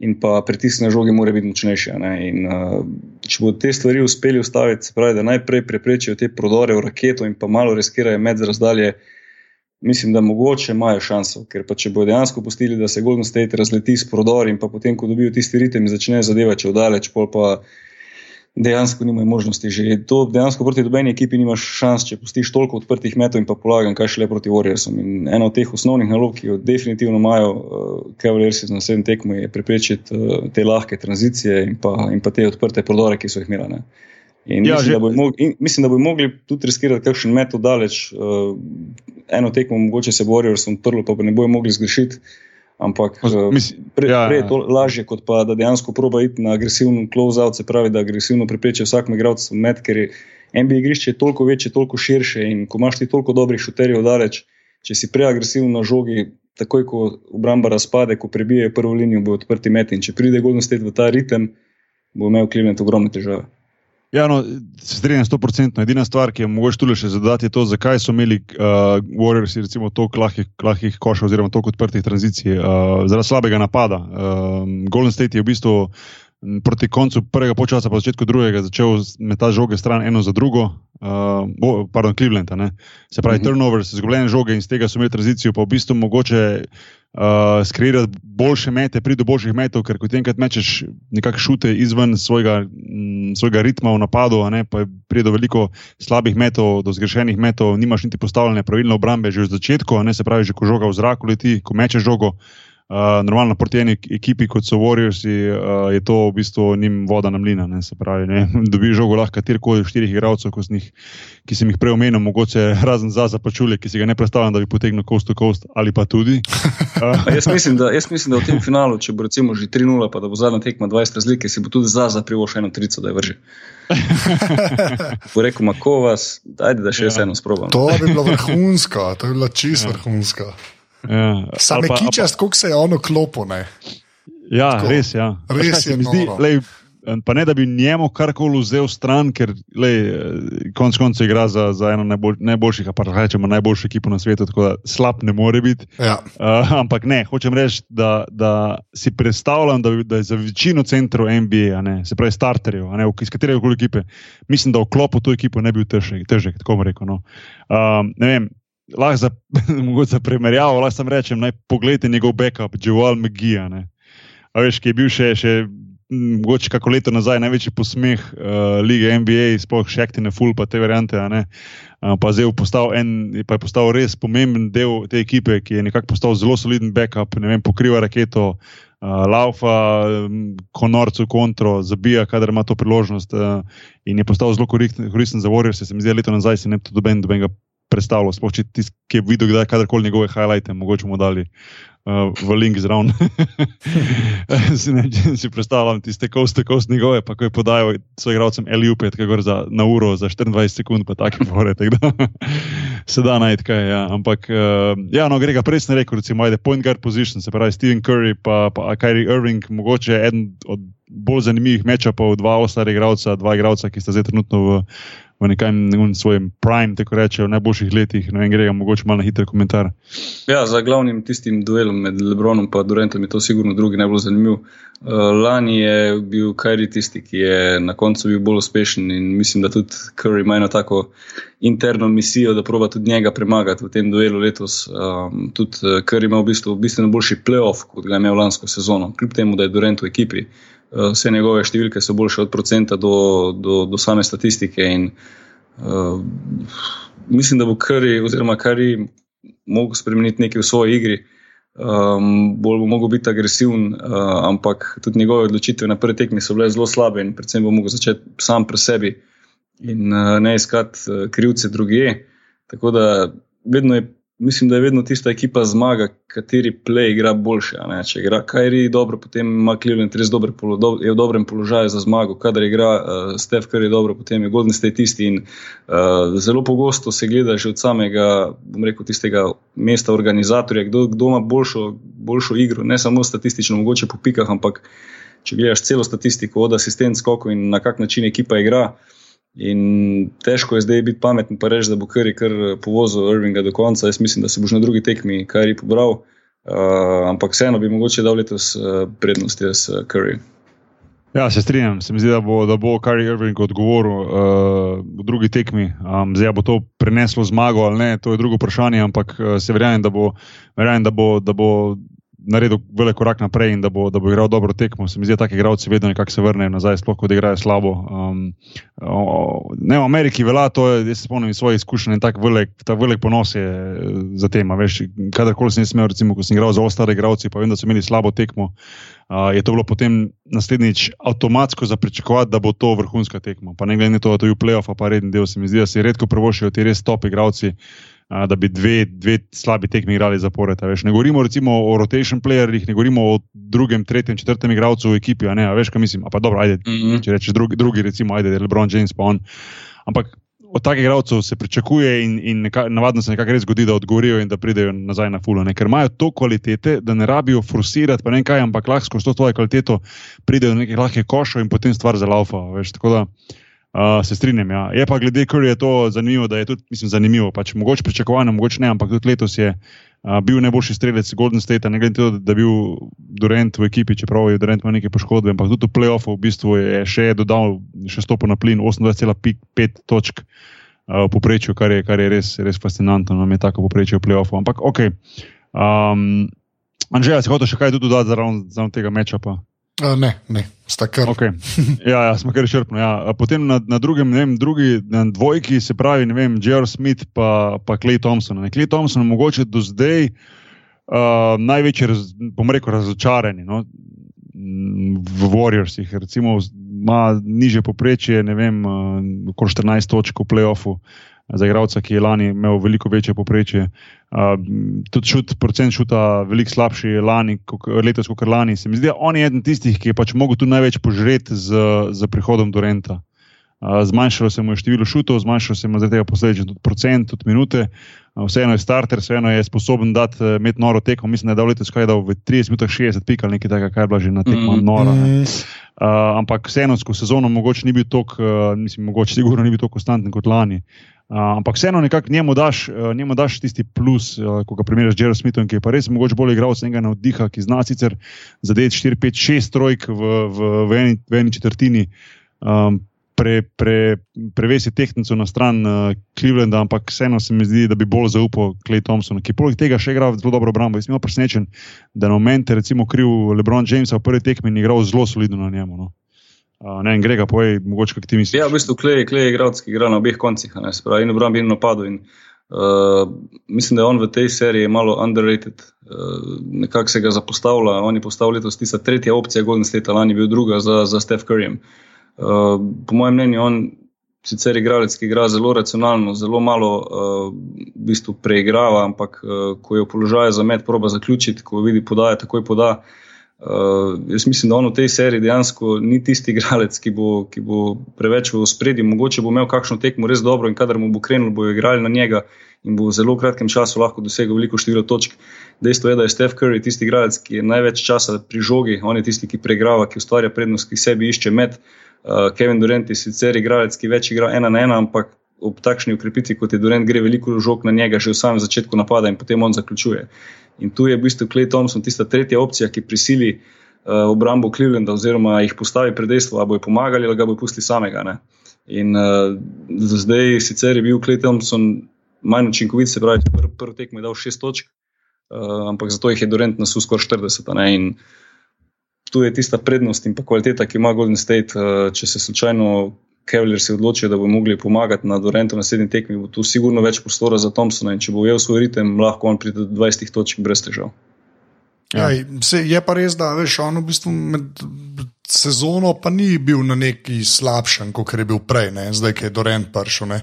In pa pritisk na žogi mora biti močnejši. In, uh, če bodo te stvari uspeli ustaviti, se pravi, da najprej preprečijo te prodore v raketo in pa malo riskirajo med razdalje, uh, mislim, da mogoče imajo šanso. Ker pa če bo dejansko pustili, da se Golden State razleti s prodori in potem, ko dobijo tisti ritem, začne zadevati vdaleč, pol pa dejansko nimajo možnosti. Že to dejansko proti dobeni ekipi nimaš šans, če pustiš toliko odprtih metov in pa polagam, kaj šele proti Warriorsom. In eno od teh osnovnih nalog, ki jo definitivno imajo uh, Cavaliersi na vsem tekmu, je preprečiti uh, te lahke tranzicije in pa, in pa te odprte prodore, ki so jih imeli. In ja, mislim, da mogli, in mislim, da bi mogli tudi riskirati kakšen metod daleč. Uh, eno tekmo, mogoče se borijo, sem prlo, pa, pa ne bojo mogli zgrešiti. Ampak uh, prej ja, pre je ja. to lažje, kot pa da dejansko proba iti na agresiven close-out, se pravi, da agresivno prepreče vsak igralec med, ker je NBA igrišče toliko večje, toliko širše in ko imaš ti toliko dobrih šuterjev daleč, če si preagresiven na žogi, takoj ko obramba razpade, ko prebijajo prvo linijo, bo odprti met in če pride Golden State v ta ritem, bo imel Cleveland ogromne težave. Ja, no, se strinjam, sto procentno. Edina stvar, ki je mogoče tu še zadati, je to, zakaj so imeli uh, Warriors toliko lahkih, lahkih košov, oziroma toliko odprtih tranzicij, uh, zaradi slabega napada. Uh, Golden State je v bistvu proti koncu prvega počasa, pa začetku drugega, začel metati žoge stran eno za drugo, uh, pardon, Cleveland. Se pravi, uh mhm. -huh. turnovers, izgubljene žoge in z tega so imeli tranzicijo, pa v bistvu mogoče uh, skreirati boljše mete, priti do boljših metov, ker ko ti enkrat mečeš nekakšne šute izven svojega, m, svojega ritma v napadu, ne, pa pride do veliko slabih metov, do zgrešenih metov, nimaš niti postavljene pravilne obrambe že v začetku, ne se pravi, že ko žoga v zraku leti, ko mečeš žogo. Uh, normalno, proti eni ekipi, kot so Warriors, uh, je to v bistvu njim voda na mlina. Ne, pravi, ne, dobi žogo lahko katerkoli od štirih igralcev, ki sem jih prej omenil, mogoče razen za zapačulje, ki si ga ne predstavljam, da bi potegnil coast to coast ali pa tudi. Uh. jaz, mislim, da, jaz mislim, da v tem finalu, če bo recimo že 3-0, pa da bo zadnja tekma 20 razlike, si bo tudi za zaprivo še eno trico, da je vrže. Rekel, mako vas, dajte, da še ja. eno sprobam. To bi bilo vrhunsko, to bi bilo čisto ja. vrhunsko. Ja. Sam je kičast, kako se je ono klopo. Ne? Ja, Tako. res, ja. res je. Zdi, lej, pa ne, da bi njemu karkoli vzel stran, ker lej, konc koncev igra za, za eno najbolj, najboljših, pa rečemo najboljšo ekipo na svetu, tako da slab ne more biti. Ja. Uh, ampak ne, hočem reči, da, da si predstavljam, da, da je za večino centrov NBA, ne, se pravi starterjev, ne, iz katerega koli ekipe, mislim, da v klopu to ekipo ne bi bil težek, težek tako rekel. No. Um, ne vem, lahko za, za primerjavo, lahko sam rečem, naj pogledate njegov backup, Joel McGee. Veš, ki je bil še, še mogoče kako leto nazaj največji posmeh uh, lige NBA, sploh še Actine Full, pa te variante. Uh, pa zdaj je postal, en, pa je postal res pomemben del te ekipe, ki je nekako postal zelo soliden backup, ne vem, pokriva raketo. Uh, laufa, konorcu, kontro, zabija, kadar ima to priložnost, uh, in je postal zelo koristen za Warriors. Se mi zdi, leto nazaj se ne bi to doben, doben predstavljal, sploh če tisti, ki je videl, kdaj kadarkoli njegove highlighte, mogoče mu dali uh, v link zraven. si, si predstavljam tiste koste, koste njegove, pa ko je podajal svojim igralcem LUP, tako za na uro, za 24 sekund, pa tako fore. Tak se da najti kaj. Ja. Ampak, uh, ja, no, Grega, prej sem rekel, recimo, da je point guard position, se pravi Stephen Curry, pa, pa Kyrie Irving, mogoče eden od bolj zanimivih mečapov, dva ostala igralca, dva igralca, ki sta zdaj trenutno v v nekem svojem prime, tako reče, v najboljših letih. Ne vem, gremo mogoče malo na hiter komentar. Ja, za glavnim tistim duelom med Lebronom in Durantom je to sigurno drugi najbolj zanimiv. Uh, lani je bil Kajri tisti, ki je na koncu bil bolj uspešen in mislim, da tudi Curry ima eno tako interno misijo, da proba tudi njega premagati v tem duelu letos. Um, tudi uh, Curry ima v bistvu bistveno boljši playoff, kot ga je imel lansko sezono, kljub temu, da je Durant v ekipi. Eh, vse njegove številke so boljše od procenta do, do, do same statistike. In, uh, mislim, da bo Kari, oziroma Kari, mogel spremeniti nekaj v svoji igri. Um, bolj bo mogel biti agresiven, uh, ampak tudi njegove odločitve na prvi tekmi so bile zelo slabe in predvsem bo mogel začeti sam pri sebi in uh, ne iskati uh, krivce druge. Tako da vedno je mislim, da je vedno tista ekipa zmaga, kateri play igra boljše. Če igra Kajri dobro, potem ima Cleveland res dober do, je v dobrem položaju za zmago. Kadar igra uh, Steph Curry dobro, potem je Golden State tisti. In, uh, zelo pogosto se gleda že od samega, bom rekel, tistega mesta organizatorja, kdo, kdo ima boljšo, boljšo igro, ne samo statistično, mogoče po pikah, ampak če gledaš celo statistiko od asistent skoko in na kak način ekipa igra. In težko je zdaj biti pameten, pa reči, da bo Kari kar povozil Irvinga do konca. Jaz mislim, da se boš na drugi tekmi Kari pobral, uh, ampak vseeno bi mogoče dal letos uh, prednost jaz Kari. Ja, se strinjam. Se mi zdi, da bo, bo Kari Irving odgovoril uh, v drugi tekmi. Um, zdaj bo to preneslo zmago ali ne, to je drugo vprašanje, ampak uh, se verjamem, da bo. Verjamem, da bo, da bo naredil velik korak naprej in da bo, da bo igral dobro tekmo. Se mi zdi, da taki igralci vedno nekako se vrnejo nazaj, sploh ko igrajo slabo. Um, ne v Ameriki velja to, jaz se spomnim svoje izkušnje in velik, ta velik ponos je eh, za tem. Kadarkoli sem imel, recimo, ko sem igral za ostale igralce, pa vem, da so imeli slabo tekmo. Uh, je to bilo potem naslednjič avtomatsko za pričakovati, da bo to vrhunska tekma. Pa ne glede na to, da to je v plajopu, pa redni del. Se mi zdi, da se redko prevošijo ti res top igravci, da bi dve, dve slabi tekmi igrali zapored. Ne govorimo o rotation playerjih, ne govorimo o drugem, tretjem, četrtem igralcu v ekipi. Ne, veš, kaj mislim. Pa dobro, ajde, mm -hmm. če rečeš drugi, drugi, recimo, ajde, LeBron James pa on. Ampak od takih igralcev se pričakuje in, in neka, navadno se nekako res zgodi, da odgovorijo in da pridejo nazaj na fulo. Ne? Ker imajo to kvalitete, da ne rabijo forsirati, pa ne kaj, ampak lahko s to svojo kvaliteto pridejo do nekih lahkih košov in potem stvar zalaufa. Tako da. Uh, se strinjam. Ja. Je pa glede Curryja to zanimivo, da je tudi, mislim, zanimivo. Pač, mogoče pričakovano, mogoče ne, ampak tudi letos je uh, bil najboljši strelec Golden State, ne glede na to, da je bil Durant v ekipi, čeprav je Durant imel neke poškodbe, ampak tudi v playoffu v bistvu je še dodal, še stopil na plin 28,5 točk uh, v poprečju, kar je, kar je res, res fascinantno, nam je tako poprečje v playoffu. Ampak ok. Um, Anžeja, si hotel še kaj dodati zaradi tega meča? Uh, ne, ne, sta kar. Okay. Ja, ja, smo kar črpni. Ja. Potem na, na drugem, ne vem, drugi, na dvojki se pravi, ne vem, J.R. Smith pa, pa Clay Thompson. Clay Thompson je mogoče do zdaj uh, največji, raz, bom rekel, razočarani no? v Warriorsih. Recimo, ima niže poprečje, ne vem, uh, okoli 14 točk v playoffu. Za igralca, ki je lani imel veliko večje poprečje, uh, tudi šut, procent šuta, veliko slabši lani, letos kot lani. Se mi zdi, on je eden tistih, ki je pač mogel tu največ požreti z, z prihodom do Renta. Uh, zmanjšalo se mu je število šutov, zmanjšalo se mu je zaradi tega posledično tudi procent, tudi minute. Uh, vseeno je starter, vseeno je sposoben dati uh, med noro tekmo. Mislim, da je dal letos kaj dal v 30 minutah 60 pik ali nekaj takega, kaj je bilo že na tekmo mm, noro. Uh, ampak vseeno skozi sezono mogoče ni bil tok, uh, mislim, mogoče sigurno ni bil tako konstanten kot lani. Uh, ampak vseeno nekako njemu, uh, njemu daš tisti plus, uh, ko ga primerjaš z Jerom Smithom, ki je pa res mogoče bolj igral, se enega navdiha, ki zna sicer zadeti 4, 5, 6 trojk v, v, v, eni, v eni četrtini, um, pre, pre, prevesi tehniko na stran uh, Clevelanda, ampak vseeno se mi zdi, da bi bolj zaupal Clay Thompson, ki poleg tega še igra zelo dobro obrambo. Jaz sem presenečen, da na momente, recimo, kriv LeBron James v prvi tekmi in igral zelo solidno na njemu. No. Uh, ne, Grega, povej, mogoče kaj ti misliš. Ja, v bistvu Klej, Klej je igralec, ki igra na obeh koncih, ne, spravi, in obrambi in napadu. In, uh, mislim, da je on v tej seriji malo underrated, uh, nekako se ga zapostavlja. On je postavil letos tista tretja opcija, Golden State, lani bil druga za, za Steph Curry. Uh, po mojem mnenju, on sicer igralec, ki igra zelo racionalno, zelo malo uh, v bistvu preigrava, ampak uh, ko je v položaju za med, proba zaključiti, ko vidi podaja, takoj poda. Uh, jaz mislim, da on v tej seriji dejansko ni tisti igralec, ki bo, ki bo preveč v spredju. Mogoče bo imel kakšno tekmo res dobro in kadar mu bo krenil, bo igrali na njega in bo v zelo kratkem času lahko dosegel veliko število točk. Dejstvo je, da je Steph Curry tisti igralec, ki je največ časa pri žogi, on je tisti, ki preigrava, ki ustvarja prednost, ki sebi išče med. Uh, Kevin Durant je sicer igralec, ki več igra ena na ena, ampak ob takšni ukrepitvi, kot je Durant, gre veliko žog na njega že v samem začetku napada in potem on zaključuje. In tu je v bistvu Clay Thompson tista tretja opcija, ki prisili uh, obrambo Clevelanda, oziroma jih postavi pred dejstvo, ali bojo pomagali ali ga bojo pustili samega. Ne? In uh, zdaj sicer je bil Clay Thompson manj učinkovit, se pravi, prvi pr tekmo je dal šest točk, uh, ampak zato jih je Durant nasu skoraj 40. Ne? In tu je tista prednost in kvaliteta, ki ima Golden State, uh, če se slučajno. Kevler se je odločil, da bo mogli pomagati na Dorentu na naslednji tekmi, bo tu sigurno več prostora za Thompsona in če bo ujel svoj ritem, lahko on pride do 20 točk brez težav. Ja. Ja, se, je pa res, da veš, on v bistvu med sezono pa ni bil na neki slabšem, kot je bil prej, ne? zdaj je Dorent prišel, ne?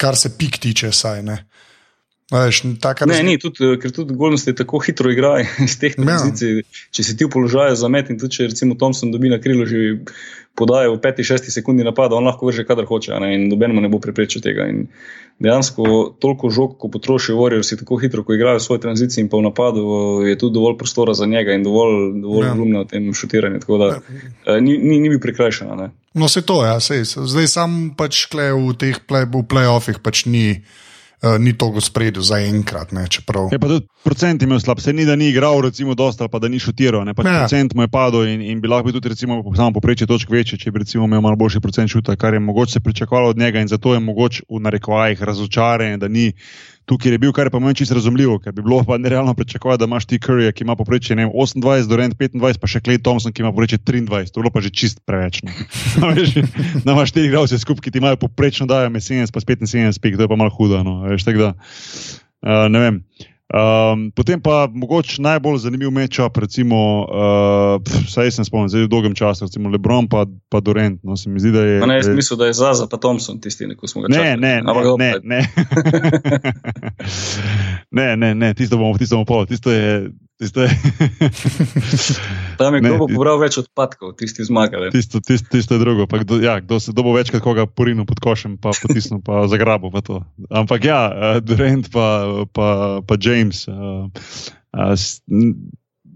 kar se pik tiče, saj ne. Veš, ne, ni, tudi, ker tudi Golnosti tako hitro igrajo iz teh pozicij. Ja. Če si ti v položaju za met in tudi če recimo Thompson dobi na krilo že podajo v 5-6 sekundi napada, on lahko vrže kadar hoče ne, in nobenemu ne bo preprečil tega. In dejansko toliko žog, ko potrošijo Warriors, si tako hitro, ko igrajo svoje tranzicije in pa v napadu, je tudi dovolj prostora za njega in dovolj, dovolj ja. glumno v tem šutiranju. Tako da ja. Eh, ni, ni, ni bil prikrajšan. No, se to, ja, sej, zdaj sam pač klej v teh play, play-offih pač ni. Uh, ni to v spredju za enkrat. Ne, je pa tudi procent imel slab, se ni da ni igral, recimo, dosta, pa da ni šutiral. Ne, pač ja. Procent mu je padel in, in bi lahko bil tudi, recimo, samo poprečje točk večji, če bi recimo, imel malo boljši procent šuta, kar je mogoče se pričakovalo od njega in zato je mogoče v narekovajih razočaranje, da ni tukaj je bil, kar je pa meni čisto razumljivo, ker bi bilo pa nerealno pričakovati, da imaš ti Curry, ki ima poprečje 28, Dorent 25, pa še Clay Thompson, ki ima poprečje 23, to je bilo pa že čist preveč. No. Da imaš štiri igralce skupaj, ki ti imajo poprečno dajo 70, pa 75, pik, to je pa malo hudo. No. Veš, da, uh, ne vem. Um, potem pa mogoče najbolj zanimiv mečap, recimo, uh, saj sem spomnil, zdaj v dolgem času, recimo Lebron pa, pa Dorent. No, mi zdi, da je. Ne, jaz mislim, da je Zaza pa Thompson tisti, ki smo ga čakali. Ne, ne, ne. Ne, ne, ne, ne, tisto bomo, tisto bomo pol. Tisto je, Tisto je. Tam je kdo pobral več odpadkov, tisti zmagali. Tisto, tisto, tisto je drugo. Kdo, ja, kdo se dobo večkrat koga porinu pod košem, pa potisnu, pa zagrabo. Pa Ampak ja, uh, Durant pa, pa, pa James. Uh, uh,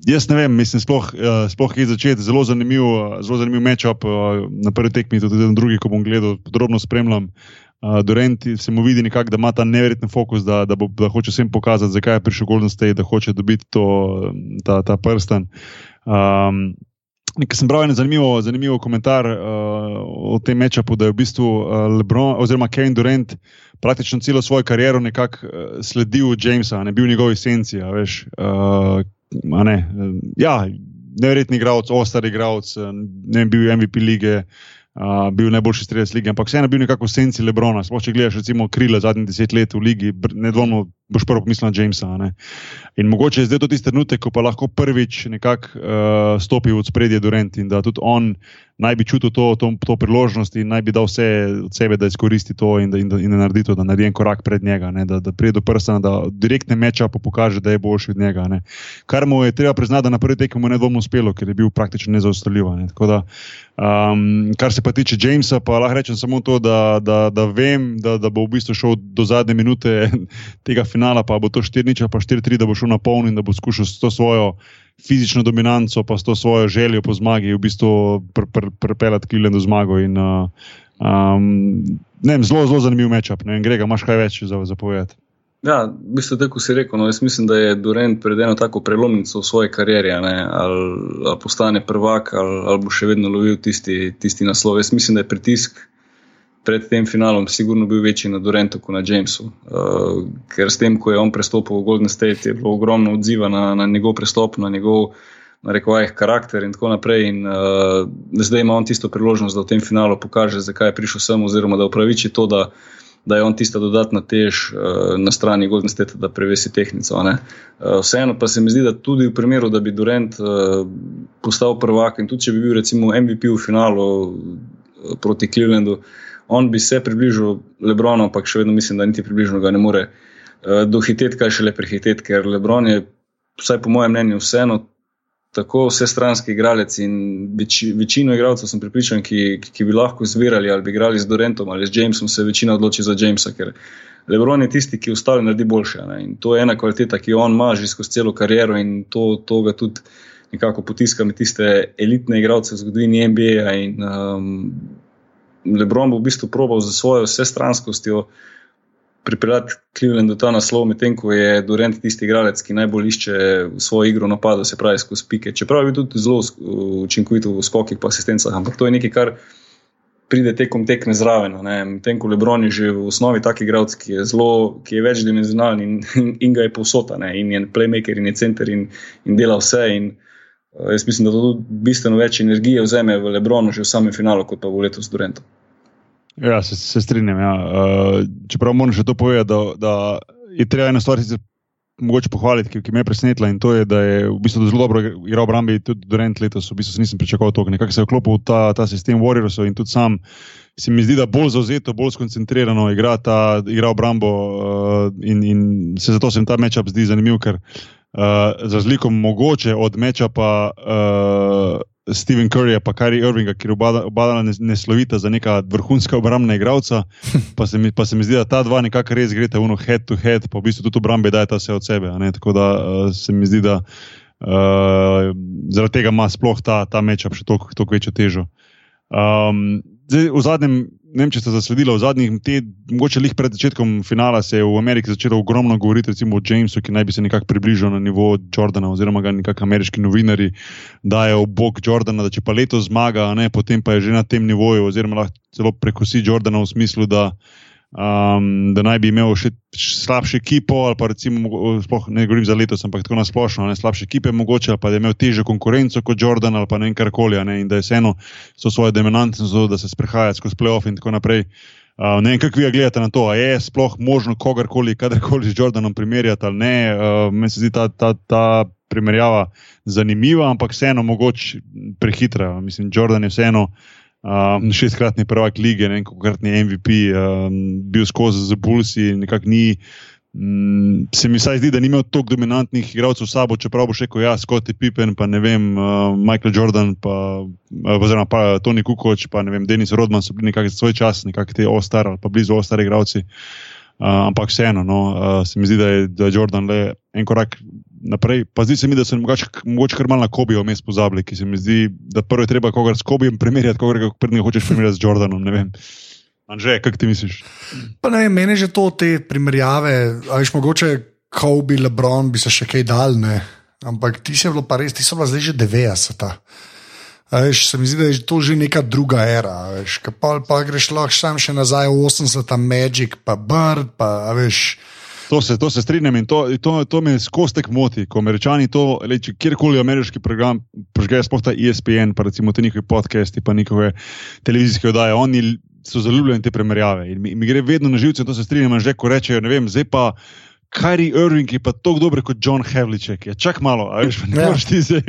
jaz ne vem, mislim, sploh, uh, sploh je začeti zelo zanimiv, zelo zanimiv matchup uh, na prvi tekmi, tudi na drugi, ko bom gledal, podrobno spremljam. Uh, Dorent se mu vidi, nekak, da ima ta neverjeten fokus, da, da, bo, da hoče vsem pokazati, zakaj je prišel Golden State, da hoče dobiti to, ta, ta prsten. Um, Nekaj sem bral en zanimivo, zanimivo komentar uh, o tem mečapu, da je v bistvu uh, Lebron oziroma Kevin Durant praktično celo svojo kariero nekako uh, sledil Jamesa, ne bil v njegovi senci. Veš, uh, ne, ja, neverjetni igralec, ostar igralec, ne vem, bil je MVP lige. Uh, uh, bil najboljši strelec lige, ampak vseeno bil nekako v senci Lebrona. Sploh če gledaš, recimo, krila zadnjih deset let v ligi, nedvomno boš prvo pomislil na Jamesa. Ne? In mogoče je zdaj to tisti trenutek, ko pa lahko prvič nekako uh, stopi v spredje Durant in da tudi on naj bi čutil to, to, to priložnost in naj bi dal vse od sebe, da izkoristi to in da, in da, in da naredi to, da naredi en korak pred njega, ne? da, da pride do prsta, da direktne meče pa pokaže, da je boljši od njega. Ne? Kar mu je treba priznati, da na prvi tekmi mu je nedvomno uspelo, ker je bil praktično nezaustavljiv. Ne? Um, kar se pa tiče Jamesa, pa lahko rečem samo to, da, da, da vem, da, da bo v bistvu šel do zadnje minute tega finala, pa bo to 4-0, pa 4-3, da bo šel na polni in da bo skušal s to svojo fizično dominanco, pa s to svojo željo po zmagi, v bistvu pripeljati pr, pr, Kilenu zmago. In, uh, um, vem, zelo, zelo zanimiv mečap. Grega, imaš kaj več za, za povedati? Ja, v bistvu tako si rekel. No, jaz mislim, da je Durant pred eno tako prelomnico v svoji karieri, ali, ali postane prvak, ali, ali bo še vedno lovil tisti, tisti naslov. Jaz mislim, da je pritisk pred tem finalom sigurno bil večji na Durantu kot na Jamesu. Uh, ker s tem, ko je on prestopil v Golden State, je bilo ogromno odziva na, na njegov prestop, na njegov na rekovajih karakter in tako naprej. In, uh, zdaj ima on tisto priložnost, da v tem finalu pokaže, zakaj je prišel sem, oziroma da upraviči to, da, da je on tista dodatna tež uh, na strani Golden State, da prevesi tehniko. Uh, vseeno pa se mi zdi, da tudi v primeru, da bi Durant uh, postal prvak in tudi če bi bil recimo MVP v finalu uh, proti Clevelandu on bi se približal Lebronu, ampak še vedno mislim, da niti približno ga ne more uh, dohiteti, kaj še le prehiteti, ker Lebron je, vsaj po mojem mnenju, vseeno tako vsestranski igralec in več, večino igralcev sem pripričan, ki, ki bi lahko zbirali ali bi igrali z Dorentom ali z Jamesom, se večina odloči za Jamesa, ker Lebron je tisti, ki ostali naredi boljše. Ne? In to je ena kvaliteta, ki jo on ima že skozi celo kariero in to, to ga tudi nekako potiska med tiste elitne igralce v zgodovini NBA. In, um, Lebron bo v bistvu probal za svojo vsestranskostjo pripeljati Cleveland do ta naslov, medtem ko je Durant tisti igralec, ki najbolj išče svojo igro napada, se pravi skozi pike. Čeprav je tudi zelo učinkovit v skokih in asistencah, ampak to je nekaj, kar pride tekom tekme zraven. Medtem ko Lebron je že v osnovi tak igralec, ki je zelo, ki je večdimenzionalen in, in, in ga je posota, ne? in je playmaker in je center in, in dela vse. In, Eh, jaz mislim, da to bistveno več energije vzame v Lebronu, že v samem finalu, kot pa v letu s Durentom. Ja, se, se strinjam. Ja. Uh, čeprav moram še to povedati, da, da je treba ena stvar mogoče pohvaliti, ki, ki me je presenetila in to je, da je v bistvu zelo dobro igral obrambi tudi Durant letos. V bistvu nisem pričakoval to, nekako se je vklopil v ta, ta sistem Warriorsov in tudi sam se mi zdi, da bolj zauzeto, bolj skoncentrirano igra ta igra obrambo uh, in, in se zato se mi ta matchup zdi zanimiv, ker uh, za razliko mogoče od matchupa uh, Steven Curryja pa Kari Irvinga, ki je oba ne slovita za neka vrhunska obrambna igralca, pa se, mi, pa se mi zdi, da ta dva nekako res greta v head to head, pa v bistvu tudi obrambe daje ta vse od sebe. Tako da uh, se mi zdi, da uh, zaradi tega ima sploh ta, ta matchup še toliko večjo težo. Um, zdaj, v zadnjem ne vem, če ste zasledili, v zadnjih tednih, mogoče lih pred začetkom finala, se je v Ameriki začelo ogromno govoriti recimo, o Jamesu, ki naj bi se nekako približal na nivo Jordana, oziroma ga nekako ameriški novinari dajo v bok Jordana, da če pa leto zmaga, ne, potem pa je že na tem nivoju, oziroma lahko celo prekosi Jordana v smislu, da um, da naj bi imel še slabše ekipo, ali pa recimo, spoh, ne govorim za letos, ampak tako nasplošno, ne slabše ekipe, mogoče, ali pa da je imel teže konkurenco kot Jordan ali pa ne vem karkoli, ne, in da je vseeno so svoje dominantne zelo, da se sprehaja skozi playoff in tako naprej. Uh, ne vem, kako vi gledate na to, ali je sploh možno kogarkoli, kadarkoli z Jordanom primerjati ali ne. Uh, meni se zdi ta, ta, ta primerjava zanimiva, ampak vseeno mogoče prehitra. Mislim, Jordan je vseeno uh, Um, šestkratni prvak lige, ne enkratni MVP, um, bil skozi z Bulsi, nekako ni. Um, se mi zdi, da ni imel toliko dominantnih igralcev s sabo, čeprav bo še rekel, ja, Scott Pippen, pa ne vem, uh, Michael Jordan, pa, uh, oziroma pa Tony Kukoč, pa ne vem, Denis Rodman so bili nekako svoj čas, nekako te ostar ali pa blizu ostari igralci. Uh, ampak vseeno, no, uh, se mi zdi, da je, da je Jordan le en korak naprej. Pa zdi se mi, da so mogoče, mogoče kar malo na Kobijo vmes pozabili, ki se mi zdi, da prvo je treba kogar s Kobijem primerjati, kogar ga prednji hočeš primerjati z Jordanom. Ne vem. Anže, kaj ti misliš? Pa ne meni že to te primerjave, ali mogoče Kobe, Lebron bi se še kaj dal, ne. Ampak ti si bilo pa res, ti so pa zdaj že 90. Veš, se mi zdi, da je to že neka druga era. Veš, pa, pa greš lahko sam še nazaj v 80-ta Magic, pa Bird, pa veš. To se, to se strinjam in to, to, to me skozi tek moti, ko američani to, le, če kjerkoli ameriški program, požgejo sploh ta ESPN, pa recimo te njihove podcasti, pa njihove televizijske oddaje, oni so zaljubljeni te primerjave. In mi, mi gre vedno na živce to se strinjam, že ko rečejo, ne vem, zdaj pa. Kari Irving je pa tako dober kot John Havliček. Ja, čak malo, veš, ne, ja. moreš zdaj,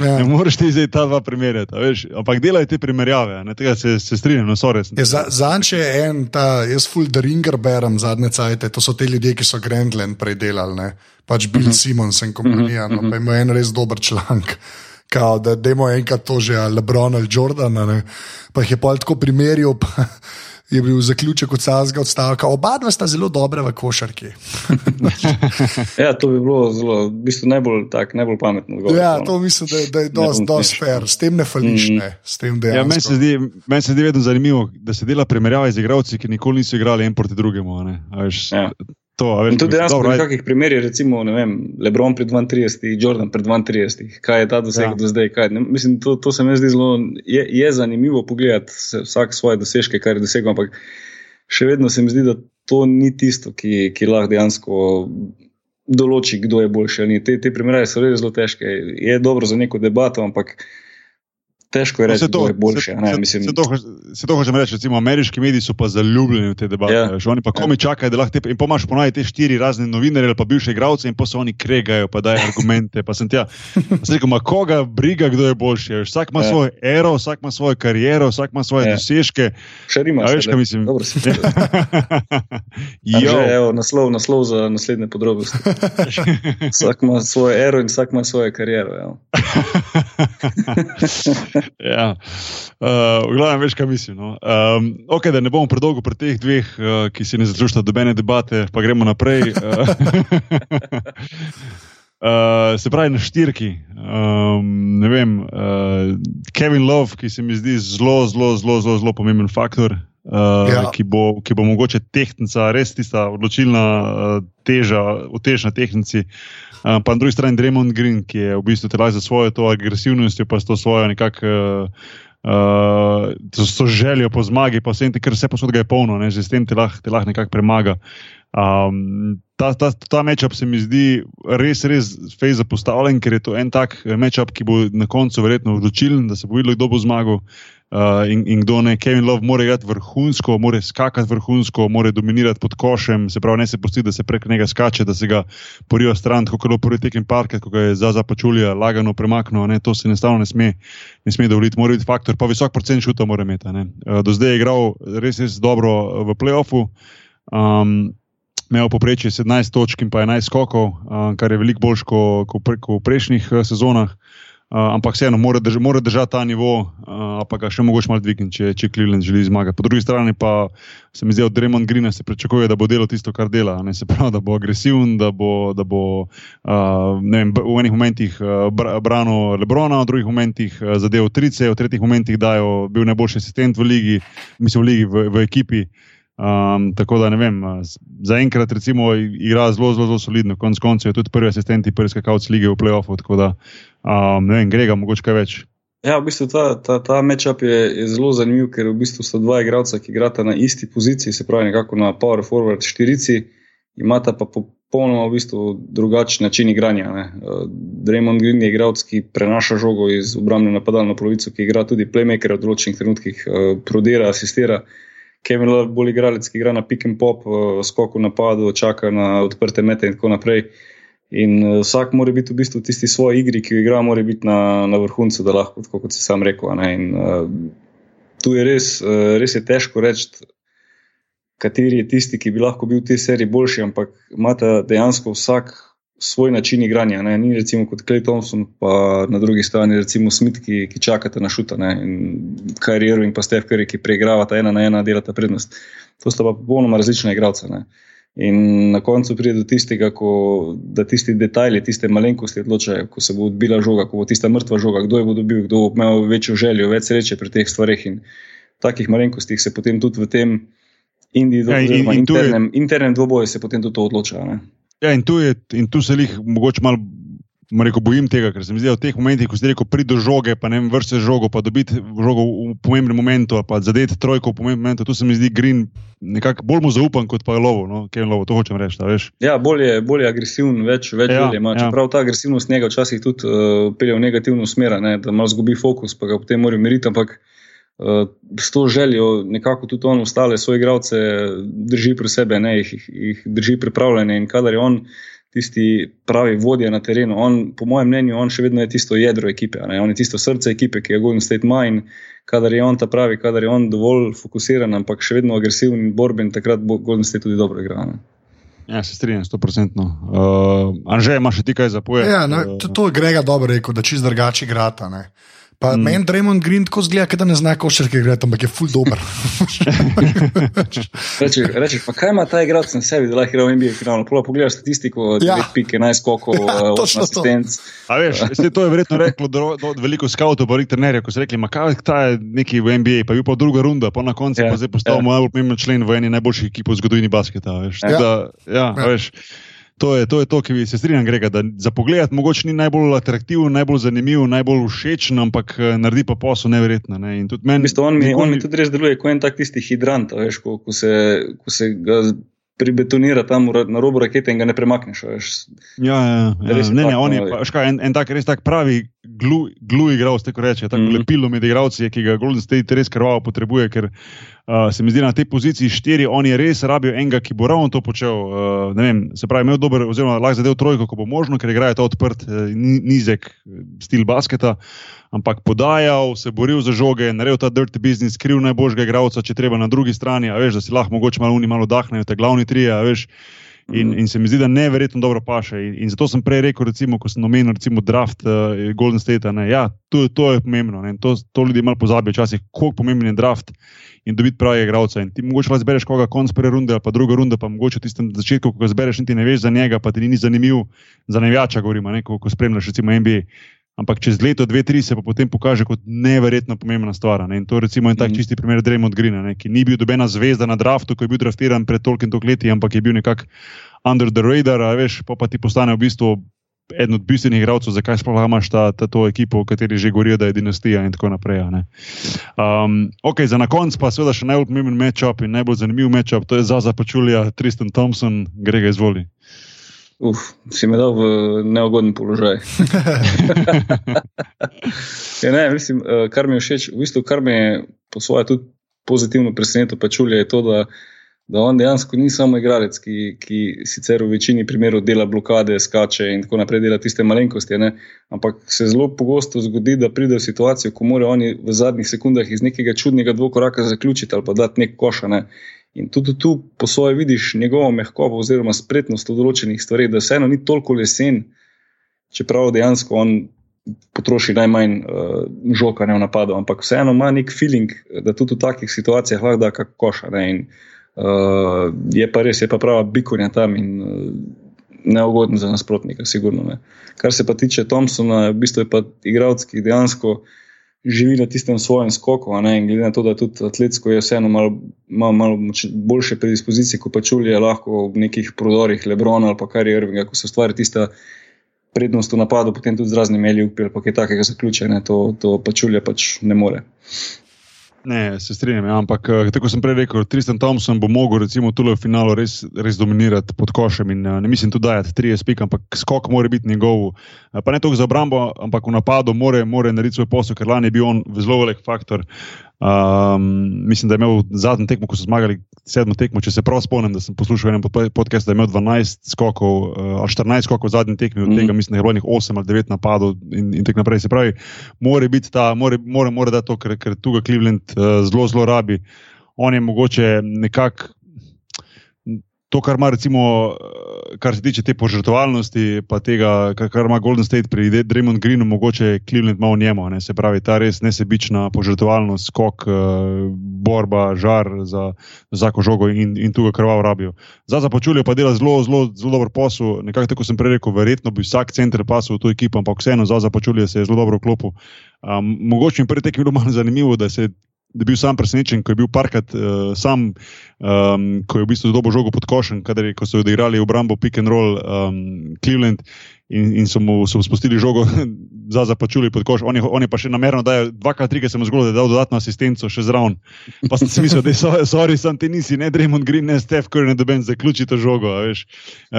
ja. ne moreš ti zdaj ta dva primerjati. Ampak delaj te primerjave, ne, tega se, se strinjam, no, so res. Ja, za, Zanče je en, ta, jaz full the ringer berem zadnje cajte, to so te ljudje, ki so Grandland predelali, ne. pač Bill uh mhm. -huh. Simons in kompanija, uh -huh. no, mhm. pa ima en res dober članek. Kao, da demo enkrat to že, ali Lebron ali Jordan, ne. pa jih je pa tako primerjal je bil zaključek od samega odstavka. Oba dva sta zelo dobra v košarki. ja, to bi bilo zelo, v bistvu najbolj, tak, najbolj pametno. Odgovor, ja, to mislim, da, da je dosti dos fair, s tem ne fališ. Mm. Ne, ja, meni se, men se zdi vedno zanimivo, da se dela primerjava z igravci, ki nikoli niso igrali en proti drugemu. Ja. To, vem, tudi dejansko v nekakšnih primerih, recimo vem, Lebron pred 32, Jordan pred 32, kaj je ta doseg ja. do zdaj. Kaj, ne, mislim, to, to se mi zdi zelo je, je zanimivo pogledati vsak svoje dosežke, kar je dosegel, ampak še vedno se mi zdi, da to ni tisto, ki, ki lahko dejansko določi, kdo je boljši. Te, te primere so res zelo težke. Je dobro za neko debato, ampak težko je no, reči, da je boljše. Ne, se, se, to, se to hočem reči. Recimo, ameriški mediji so pa zaljubljeni v te debate. Ja. Oni pa komi ja. čakajo, da lahko te. In pomaš ponoviti te štiri razne novinarje ali pa bivše igralce in pa se oni kregajo, pa dajo argumente. Pa sem tja. Sem rekel, koga briga, kdo je boljši. Vsak ima ja. svoj ero, vsak ima svojo kariero, vsak ima svoje ja. dosežke. Še rima. Veš, kaj mislim? Dobro, že, evo, naslov, naslov za naslednje podrobnosti. vsak ima svoje ero in vsak ima svojo kariero. ja. uh, v glavnem, veš, kaj mislim. No? Um, ok, da ne bomo predolgo pri teh dveh, uh, ki si ne zaslužita dobene debate, pa gremo naprej. Uh, se pravi, na štirki, um, vem, uh, Kevin Love, ki se mi zdi zelo, zelo, zelo, zelo, zelo pomemben faktor, uh, ja. ki, bo, ki bo mogoče tehnica, res tista odločilna uh, teža, utežna tehnici. Uh, Uh, pa na drugi strani Dremond Green, ki je v bistvu telaj za svojo agresivnost, pa s to svojo nekako. Uh, to so željo po zmagi, pa vse, ker vse posod ga je polno, ne, že s tem te lahko lah nekako premaga. Um, ta ta, ta matchup se mi zdi res, res fej zapostavljen, ker je to en tak matchup, ki bo na koncu verjetno odločilen, da se bo videlo, kdo bo zmagal. Uh, in, in kdo ne, Kevin Love, mora igrati vrhunsko, mora skakati vrhunsko, mora dominirati pod košem, se pravi, ne se pusti, da se prek njega skače, da se ga porijo stran, kot je bilo prvi tekem parket, ko ga je za zapačulja lagano premaknil. Ne, to se enostavno ne sme, ne sme dovoliti, mora biti faktor, pa visok procent šuta mora imeti. Uh, do zdaj je igral res, res dobro v playoffu. Um, Imel poprečje 17 točk in pa 11 skokov, uh, kar je veliko boljš kot ko pre, ko v prejšnjih uh, sezonah. Uh, ampak vseeno, mora, drž mora držati ta nivo, uh, pa ga še mogoče malo dvigniti, če, če Cleveland želi zmagati. Po drugi strani pa se mi zdi, od Dremona Greena se pričakuje, da bo delal tisto, kar dela. Ne? Se pravi, da bo agresiven, da bo, da bo uh, vem, v enih momentih uh, branil Lebrona, v drugih momentih uh, zadeval trice, v tretjih momentih dajo, bil najboljši asistent v ligi, mislim v ligi, v, v ekipi. Um, tako da ne vem, zaenkrat recimo igra zelo, zelo, zelo solidno, konec koncev je tudi prvi asistent, prvi skakalec lige v playoffu. Tako da um, ne vem, grega mogoče kaj več. Ja, v bistvu ta, ta, ta matchup je, je zelo zanimiv, ker v bistvu sta dva igralca, ki igrata na isti poziciji, se pravi nekako na power forward štirici, imata pa popolnoma v bistvu drugačen način igranja. Uh, Draymond Green je igralec, ki prenaša žogo iz obrambne napadalne polovice, ki igra tudi playmaker v določenih trenutkih, uh, prodira, asistira. Kevin Love, bolj igralec, ki igra na pick and pop, uh, skoku napadu, čaka na odprte mete in tako naprej. In uh, vsak mora biti v bistvu tisti svoj igri, ki jo igra, mora biti na, na vrhuncu, da lahko, kot si sam rekel. In, uh, tu je res, uh, res je težko reči, kateri je tisti, ki bi lahko bil v tej seriji boljši, ampak imate dejansko vsak svoj način igranja. Ne? Ni recimo kot Klej Thompson, pa na drugi strani recimo Smith, ki, ki čakate na šuta in kariero in pa Steph Curry, ki preigravata ena na ena, delata prednost. To sta pa popolnoma različna igralca. Ne? In na koncu pride do tistega, ko, da tisti detajli, tiste malenkosti odločajo, ko se bo odbila žoga, ko bo tista mrtva žoga, kdo jo bo dobil, kdo bo imel večjo željo, več sreče pri teh stvareh. In takih malenkostih se potem tudi v tem individualnem, ja, in, in internem, je... internem dvoboju se potem tudi to odloča. Ne? Ja, in tu, je, in tu se jih mogoče malo rekel, bojim tega, ker se mi zdi, da v teh momentih, ko si rekel, pridi do žoge, pa ne vem, vrsti žogo, pa dobiti žogo v pomembnem momentu, pa zadeti trojko v pomembnem momentu, tu se mi zdi Green nekako bolj mu zaupam kot pa Lovo, no? je Lovo, to hočem reči. Ja, bolj je, bolj je agresiven, več, več ja, ima. Ja. Čeprav ta agresivnost njega včasih tudi uh, pelje v negativno smer, ne? da malo zgubi fokus, pa ga potem mora meriti. Ampak uh, s to željo nekako tudi on ostale svoje igralce drži pri sebe, ne, jih, jih drži pripravljene. In kadar je on tisti pravi vodja na terenu, on, po mojem mnenju, on še vedno je tisto jedro ekipe, ne, on je tisto srce ekipe, ki je Golden State Mine. Kadar je on ta pravi, kadar je on dovolj fokusiran, ampak še vedno agresiven in borben, takrat bo Golden State tudi dobro igral. Ja, se strinjam, sto procentno. Uh, Anže, imaš še ti kaj za povedati? Ja, no, to, to je Grega dobro rekel, da čist drugače igrata. Pa mm. meni Draymond Green tako zgleda, da ne zna košarke igrati, ampak je full dober. Rečeš, reči, pa kaj ima ta igralec na sebi, da lahko igra v NBA finalu? Polo pogledaš statistiko, ja. 9 pike, 11 skokov, ja, 8 eh, asistenc. A veš, se to je verjetno reklo do, do, do veliko skautov, pa trenerjev, ko so rekli, ma kaj ta je neki v NBA, pa je pa druga runda, pa na koncu ja. pa zdaj postal ja. najbolj pomemben člen v eni najboljših ekip v zgodovini basketa. Veš, ja. Da, ja, ja. Veš, To je, to je to, ki se strinjal, Grega, da za pogled mogoče ni najbolj atraktiven, najbolj zanimiv, najbolj všečen, ampak eh, naredi pa posel neverjetno. Ne? Men, Bistu, on, mi, on mi tudi res deluje kot en tak tisti hidrant, veš, ko, ko, se, ko se ga pribetonira tam na robu rakete in ga ne premakneš. Ja, ja, ja. Ne, ne, on je pa, ška, en, en tak res tak pravi glu, glu igralec, tako reče, tako mm -hmm. lepilo med igralci, ki ga Golden State res krvavo potrebuje. Ker, Uh, se mi zdi na tej poziciji štiri, on je res rabil enega, ki bo ravno to počel. Uh, vem, se pravi, imel dober, oziroma lahko zadev trojko, ko bo možno, ker igrajo ta odprt, uh, nizek stil basketa. Ampak podajal, se boril za žoge, naredil ta dirty business, skril najboljšega igralca, če treba na drugi strani, a veš, da si lahko mogoče malo uni malo dahnejo, te glavni tri, a veš. In, mhm. in se mi zdi, da neverjetno dobro paše. In, in zato sem prej rekel, recimo, ko sem omenil recimo, draft uh, Golden State. Ne, ja, to, to je pomembno. To, to ljudi malo pozabijo, včasih, koliko pomemben je draft in dobiti pravega igralca. In ti mogoče zbereš koga konc prve runde ali pa druge runde, pa mogoče v tistem začetku, ko ga zbereš, niti ne veš za njega, pa ti ni zanimiv, za nevijača govorimo, ne, ko, ko spremljaš recimo NBA. Ampak čez leto, dve, tri se pa potem pokaže kot neverjetno pomembna stvar. Ne? In to recimo je tak mm. čisti primer Draymond Greena, ne? ki ni bil dobena zvezda na draftu, ko je bil draftiran pred tolkim leti, ampak je bil nekako under the radar, veš, pa, pa ti postane v bistvu eden od bistvenih igralcev, zakaj sploh imaš ta, ta to ekipo, v kateri že govorijo, da je dinastija in tako naprej. Um, ok, za na konec pa seveda še najbolj pomemben matchup in najbolj zanimiv matchup, to je za započulja Tristan Thompson, Grega izvoli. Uf, si me dal v neugoden položaj. ja, ne, mislim, eh, kar mi je všeč, v bistvu, kar me je po svoje tudi pozitivno presenetilo, pa čulje, je to, da, da on dejansko ni samo igralec, ki, ki sicer v večini primerov dela blokade, skače in tako naprej, dela tiste malenkosti. Ne? Ampak se zelo pogosto zgodi, da pride v situacijo, ko morajo oni v zadnjih sekundah iz nekega čudnega dvokoraka zaključiti ali pa dati nek košane. In tudi tu po svoje vidiš njegovo mehkobo oziroma spretnost v določenih stvareh, da vseeno ni toliko lesen, čeprav dejansko on potroši najmanj uh, žoka ne v napadu, ampak vseeno ima nek feeling, da tudi v takih situacijah lahko da kak koša. Ne? In uh, je pa res, je pa prava bikonja tam in uh, neugoden za nasprotnika, sigurno ne. Kar se pa tiče Thompsona, v bistvu je pa igralec, ki dejansko živi na tistem svojem skoku. Ne, glede na to, da tudi atletsko je vseeno malo, malo, malo boljše predispozicije, kot pa čulje lahko v nekih prodorih Lebrona ali pa kar je Irving, ko se ustvari tista prednost v napadu, potem tudi z raznimi meljupi ali kaj takega zaključenja, to, to pa čulje pač ne more. Ne, se strinjam, ja, ampak eh, tako sem prej rekel, Tristan Thompson bo mogel recimo tukaj v finalu res, res dominirati pod košem in eh, ne mislim tu dajati 30 pik, ampak skok mora biti njegov, pa ne toliko za obrambo, ampak v napadu mora narediti svoj posel, ker lani je bil on zelo velik faktor. Um, mislim, da je imel zadnji tekmo, ko so zmagali sedmo tekmo. Če se prav spomnim, da sem poslušal en podcast, da je imel 12 skokov uh, ali 14 skokov v zadnji tekmi, od mm. tega mislim, da je bilo njih 8 ali 9 napadov in, in tako naprej. Se pravi, mora biti ta, mora, mora, mora dati to, ker, ker tu ga Cleveland uh, zelo, zelo rabi. On je mogoče nekako to, kar ima, recimo, eh, kar se tiče te požrtovalnosti, pa tega, kar ima Golden State pri Dreamond Greenu, mogoče Cleveland v njemu. Ne? Se pravi, ta res nesebična požrtovalnost, skok, eh, borba, žar za vsako žogo in, in tu ga krvavo rabijo. Za započulje pa dela zelo, zelo, zelo dober posel. Nekako tako sem prej rekel, verjetno bi vsak center pasel v to ekipo, ampak vseeno za započulje se je zelo dobro vklopil. Um, mogoče mi prej tekmi bilo malo zanimivo, da se je da je bil sam presenečen, ko je bil parkrat uh, sam, um, ko je v bistvu dobo žogo pod košem, kadar, ko so odigrali obrambo pick and roll um, Cleveland in, in so mu so spustili žogo za zapačuli pod koš. On je, on je pa še namerno dal dvakrat, trikrat se mu zgodilo, da je dal dodatno asistenco še zraven. Pa sem si mislil, da je sorry, sam ti nisi, ne Draymond Green, ne Steph Curry, ne doben zaključi to žogo, veš,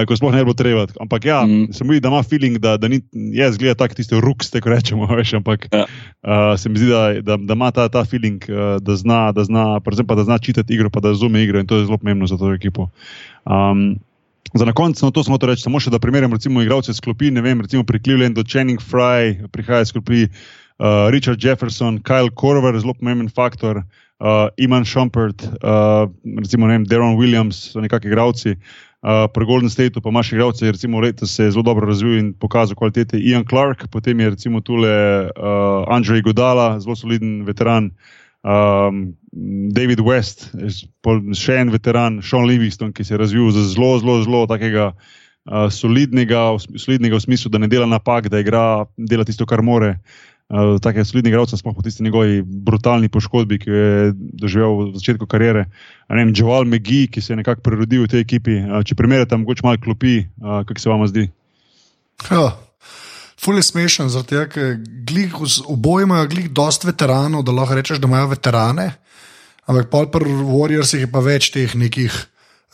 ko sploh ne bo treba. Ampak ja, mm. sem videl, da ima feeling, da, da ni, je zgleda tako tisto rukste, ko rečemo, veš, ampak ja. uh, se mi zdi, da, da, da ima ta, ta feeling, uh, da zna, da zna, predvsem pa da zna čitati igro, pa da razume igro in to je zelo pomembno za to ekipo. Um, Za na koncu, no, to smo to reči, samo še da primerjam, recimo, igralce sklopi, ne vem, recimo pri Clevelandu, Channing Fry, prihaja sklopi uh, Richard Jefferson, Kyle Korver, zelo pomemben faktor, uh, Iman Shumpert, uh, recimo, ne vem, Deron Williams, so nekakšni igralci. Uh, pri Golden Stateu pa imaš igralce, recimo, letos se je zelo dobro razvil in pokazal kvalitete. Ian Clark, potem je recimo tule uh, Andrej Godala, zelo soliden veteran. Um, David West, še en veteran, Sean Livingston, ki se je razvil za zelo, zelo, zelo takega uh, solidnega, solidnega v smislu, da ne dela napak, da igra, dela tisto, kar more. Uh, Take solidne igralce smo po tisti njegovi brutalni poškodbi, ki jo je doživel v začetku kariere. Joel McGee, ki se je nekako prerodil v tej ekipi. Uh, če primerjate, mogoče malo klopi, uh, kako se vam zdi? Oh. Ful je smešen, zato ker oboje imajo glih dost veteranov, da lahko rečeš, da imajo veterane, ampak pol pri Warriorsih je pa več teh nekih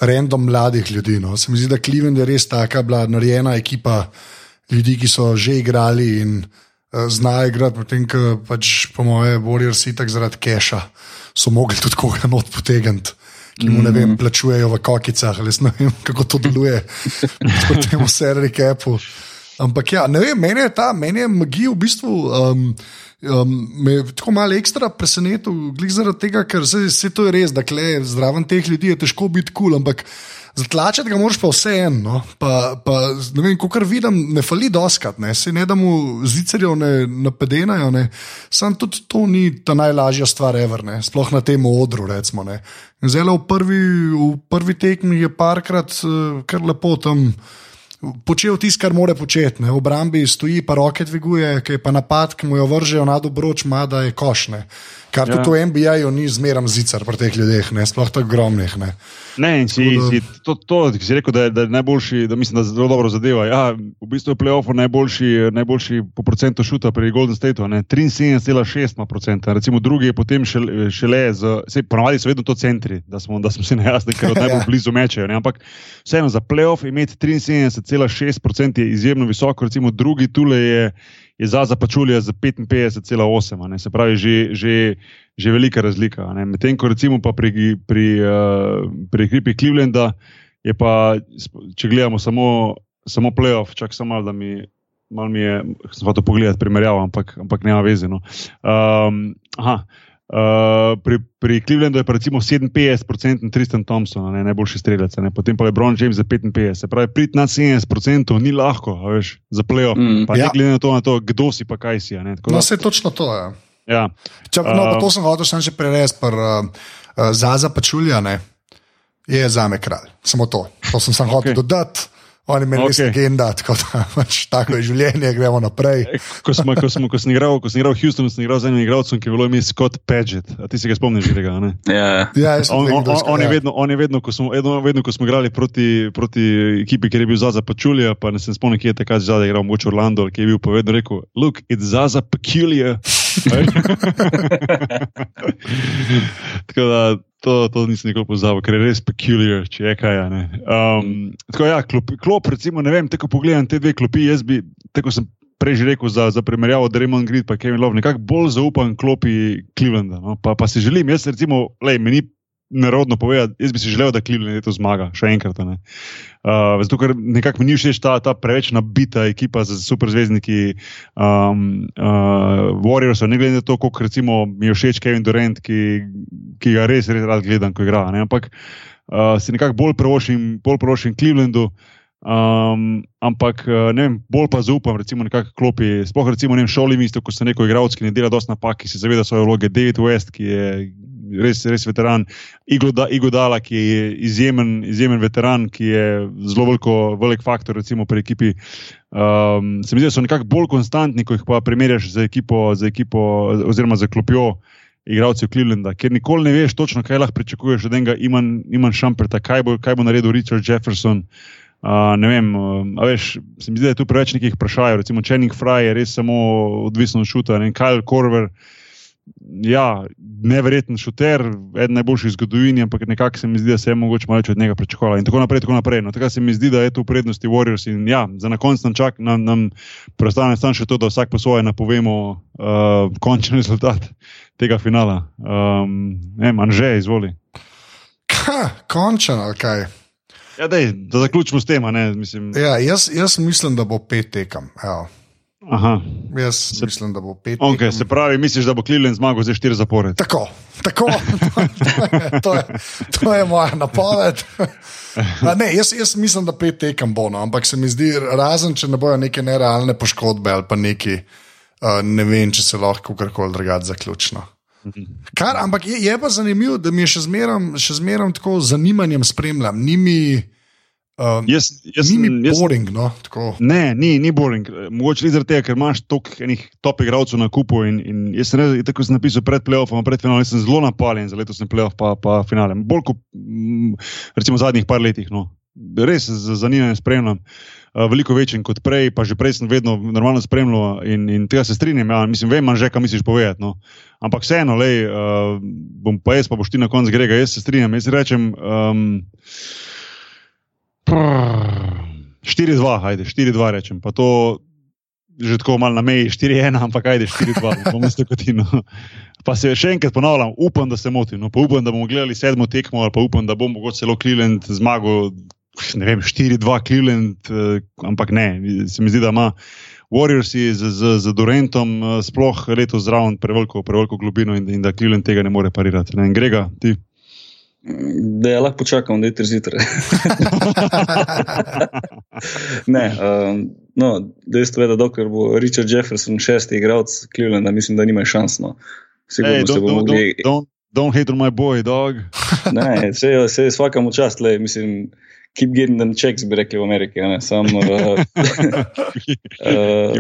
random mladih ljudi. No. Se mi zdi, da Cleveland je res taka bila narejena ekipa ljudi, ki so že igrali in uh, znajo igrati, potem ko pač po moje Warriorsi tak zaradi keša so mogli tudi koga not potegniti. Ki mu ne vem, mhm. plačujejo v kokicah, ali ne vem, kako to deluje, potem vse reke. Ampak ja, ne vem, meni je ta, meni je magija v bistvu. Um, Um, me je tako malo ekstra presenetil, glede zaradi tega, ker se, se to je res, da je zraven teh ljudi težko biti kul, cool, ampak zatlačiti ga moraš pa vse eno. Pa, pa, ne vem, kar vidim, ne fali doskat, ne, se ne da mu zicerjev ne napedenajo, sam tudi to ni ta najlažja stvar, ever, ne, sploh na tem odru. Recimo, Zelo v prvi, v prvi tekmi je parkrat uh, kar lepo tam počel tisto, kar more početi. V obrambi stoji, pa roke dviguje, ki je pa napad, ki mu jo vržejo na dobroč, ima da je košne. Kar ja. tudi v NBA-ju ni zmeraj zicar pri teh ljudeh, ne? sploh tako ogromnih. Ne, ne in si, da... si to, to, ki si rekel, da je, da je najboljši, da mislim, da zelo dobro zadeva. Ja, v bistvu je playoff najboljši, najboljši po procentu šuta pri Golden Stateu, 73,6 procenta. Recimo drugi je potem šele, šele z, se, ponovadi so vedno to centri, da smo, da smo si najjasni, ker od najbolj ja. blizu mečejo. Ampak vseeno za playoff imeti 73,6 procent je izjemno visoko, recimo drugi tule je je Zaza Pačulja za 55,8, se pravi, že, že, že velika razlika. Medtem ko recimo pri, pri, uh, pri ekipi Clevelanda je pa, če gledamo samo, samo playoff, čak samo malo, da mi. Mal mi je, sem hotel pogledati primerjavo, ampak, ampak nema veze. No. Um, aha, Uh, pri, pri Clevelandu je pa recimo 57% Tristan Thompson, ne, najboljši strelec, ne. potem pa je Brown James za 55%. Se pravi, prid na 70% ni lahko, veš, za playoff. Mm, pa ja. ne glede na to, na to, kdo si pa kaj si. Ne, no, se je točno to. Ja. Ja. Če, no, uh, to sem hotel še preresti, uh, uh, Zaza Pačulja, ne, je za me kralj. Samo to. To sem samo okay. hotel dodati. Oni meni okay. res legenda, tako da pač, tako je življenje, gremo naprej. Ko, smo, ko, smo, ko sem igral, ko sem igral v Houstonu, sem igral z enim igralcem, ki je bilo ime Scott Paget. A ti se ga spomniš, že tega? Ja, ja on, on, on, on, je vedno, on je vedno, ko smo, vedno, vedno, ko smo igrali proti, proti ekipi, ker je bil Zaza Pačulja, pa ne sem spomnil, kje je takrat zadaj igral, mogoče Orlando, ki je bil pa vedno rekel: Look, it's Zaza Peculiar. tako da to, to nisem nikoli pozabil, ker je res peculiar, če je kaj. Um, tako ja, klop, klop, recimo, ne vem, tako pogledam te dve klopi, jaz bi, tako sem prej že rekel, za, za primerjavo Draymond Green in Kevin Love, nekako bolj zaupam klopi Clevelanda. No? Pa, pa si želim, jaz recimo, lej, meni nerodno povedati, jaz bi si želel, da Cleveland to zmaga, še enkrat. Ne? Uh, zato, ker nekako ni všeč ta, ta preveč nabita ekipa z superzvezdniki um, uh, Warriors, ne glede na to, koliko recimo, mi je všeč Kevin Durant, ki, ki ga res, res rad gledam, ko igra. Ne? Ampak uh, si nekako bolj prošim, bolj prošim Clevelandu. Um, ampak vem, bolj pa zaupam, recimo, nekako klopi. Sploh, recimo, ne vem, šoli mislijo, ko so neko igralec, ki ne dela dosti napak, ki se zaveda svoje vloge. David West, ki je res, res veteran, Igo Dala, ki je izjemen, izjemen veteran, ki je zelo veliko, velik faktor, recimo pri ekipi. Um, se mi zdi, da so nekako bolj konstantni, ko jih pa primerjaš z ekipo, z ekipo oziroma z klopjo. Igravci v Clevelandu, ker nikoli ne veš točno, kaj lahko pričakuješ od enega, imaš šamperta, kaj bo, kaj bo naredil Richard Jefferson. Uh, ne vem, uh, veš, se mi zdi, da je tu preveč nekih vprašanj. Recimo, Channing Fry je res samo odvisen od šuta, in Kyle Korver, uh, ja, neverjeten šuter, eden najboljših v zgodovini, ampak nekako se mi zdi, da se je mogoče malo več od njega pričakovalo. In tako naprej, tako naprej. No, tako se mi zdi, da je tu prednosti Warriors. In ja, za na koncu nam čak, nam, nam preostane samo še to, da vsak po svoje napovemo uh, končni rezultat tega finala. Um, ne, manj že, izvoli. Končen, ali kaj? Ja, dej, da zaključimo s tem. Ja, jaz, jaz mislim, da bo pet tekem. Evo. Aha. Jaz se, mislim, da bo pet. Okay, se pravi, misliš, da bo Cleveland zmagal za štiri zapore? Tako, tako. to, je, to je moja napoved. Ne, jaz, jaz mislim, da pet tekem bo, no, ampak se mi zdi, razen če ne bojo neke nerealne poškodbe ali pa neki, uh, ne vem, če se lahko karkoli drugače zaključno. Kar, ampak je, je pa zanimivo, da mi je še zmeraj tako zanimanjem spremljam. Nimi, Um, jaz, jaz, ni mi boring. No, ne, ni, ni boring. Mogoče zaradi tega, ker imaš toliko enih top igralcev na kupu. In, in jaz sem rekel, tako sem napisal pred playoffom, pred finalom, sem zelo napaljen za letošnji playoff, pa, pa finale. Bolj kot recimo zadnjih par letih. No. Res z zanimanjem spremljam. Uh, veliko večji kot prej, pa že prej sem vedno normalno spremljal in, in tega se strinjam. Ja, mislim, vem, že kaj misliš povedati. No. Ampak vseeno, lej, uh, bom pa jaz, pa boš ti na koncu grega. Jaz se strinjam. Jaz rečem. Um, 4-2, ajde, 4-2 rečem. Pa to že tako malo na meji, 4-1, ampak ajde, 4-2, pomisli kot ino. Pa se še enkrat ponavljam, upam, da se motim. No, pa upam, da bomo gledali sedmo tekmo, ali pa upam, da bomo mogoče celo Cleveland zmagal, ne vem, 4-2 Cleveland, eh, ampak ne, se mi zdi, da ima. Warriors z, z, z Durantom, eh, sploh letos zraven, preveliko, preveliko globino in, in da Cleveland tega ne more parirati. Ne, Grega, ti. Da je lahko počakam, da je tri zjutraj. ne, um, no, dejstvo je, da dokler bo Richard Jefferson šesti igralec Clevelanda, mislim, da nima šans. No. Hey, don't, don't, mogli... don't, don't, don't hate on my boy, dog. ne, se, se je vsakam čast, le, mislim, keep getting them checks, bi rekli v Ameriki. Sam, uh, uh,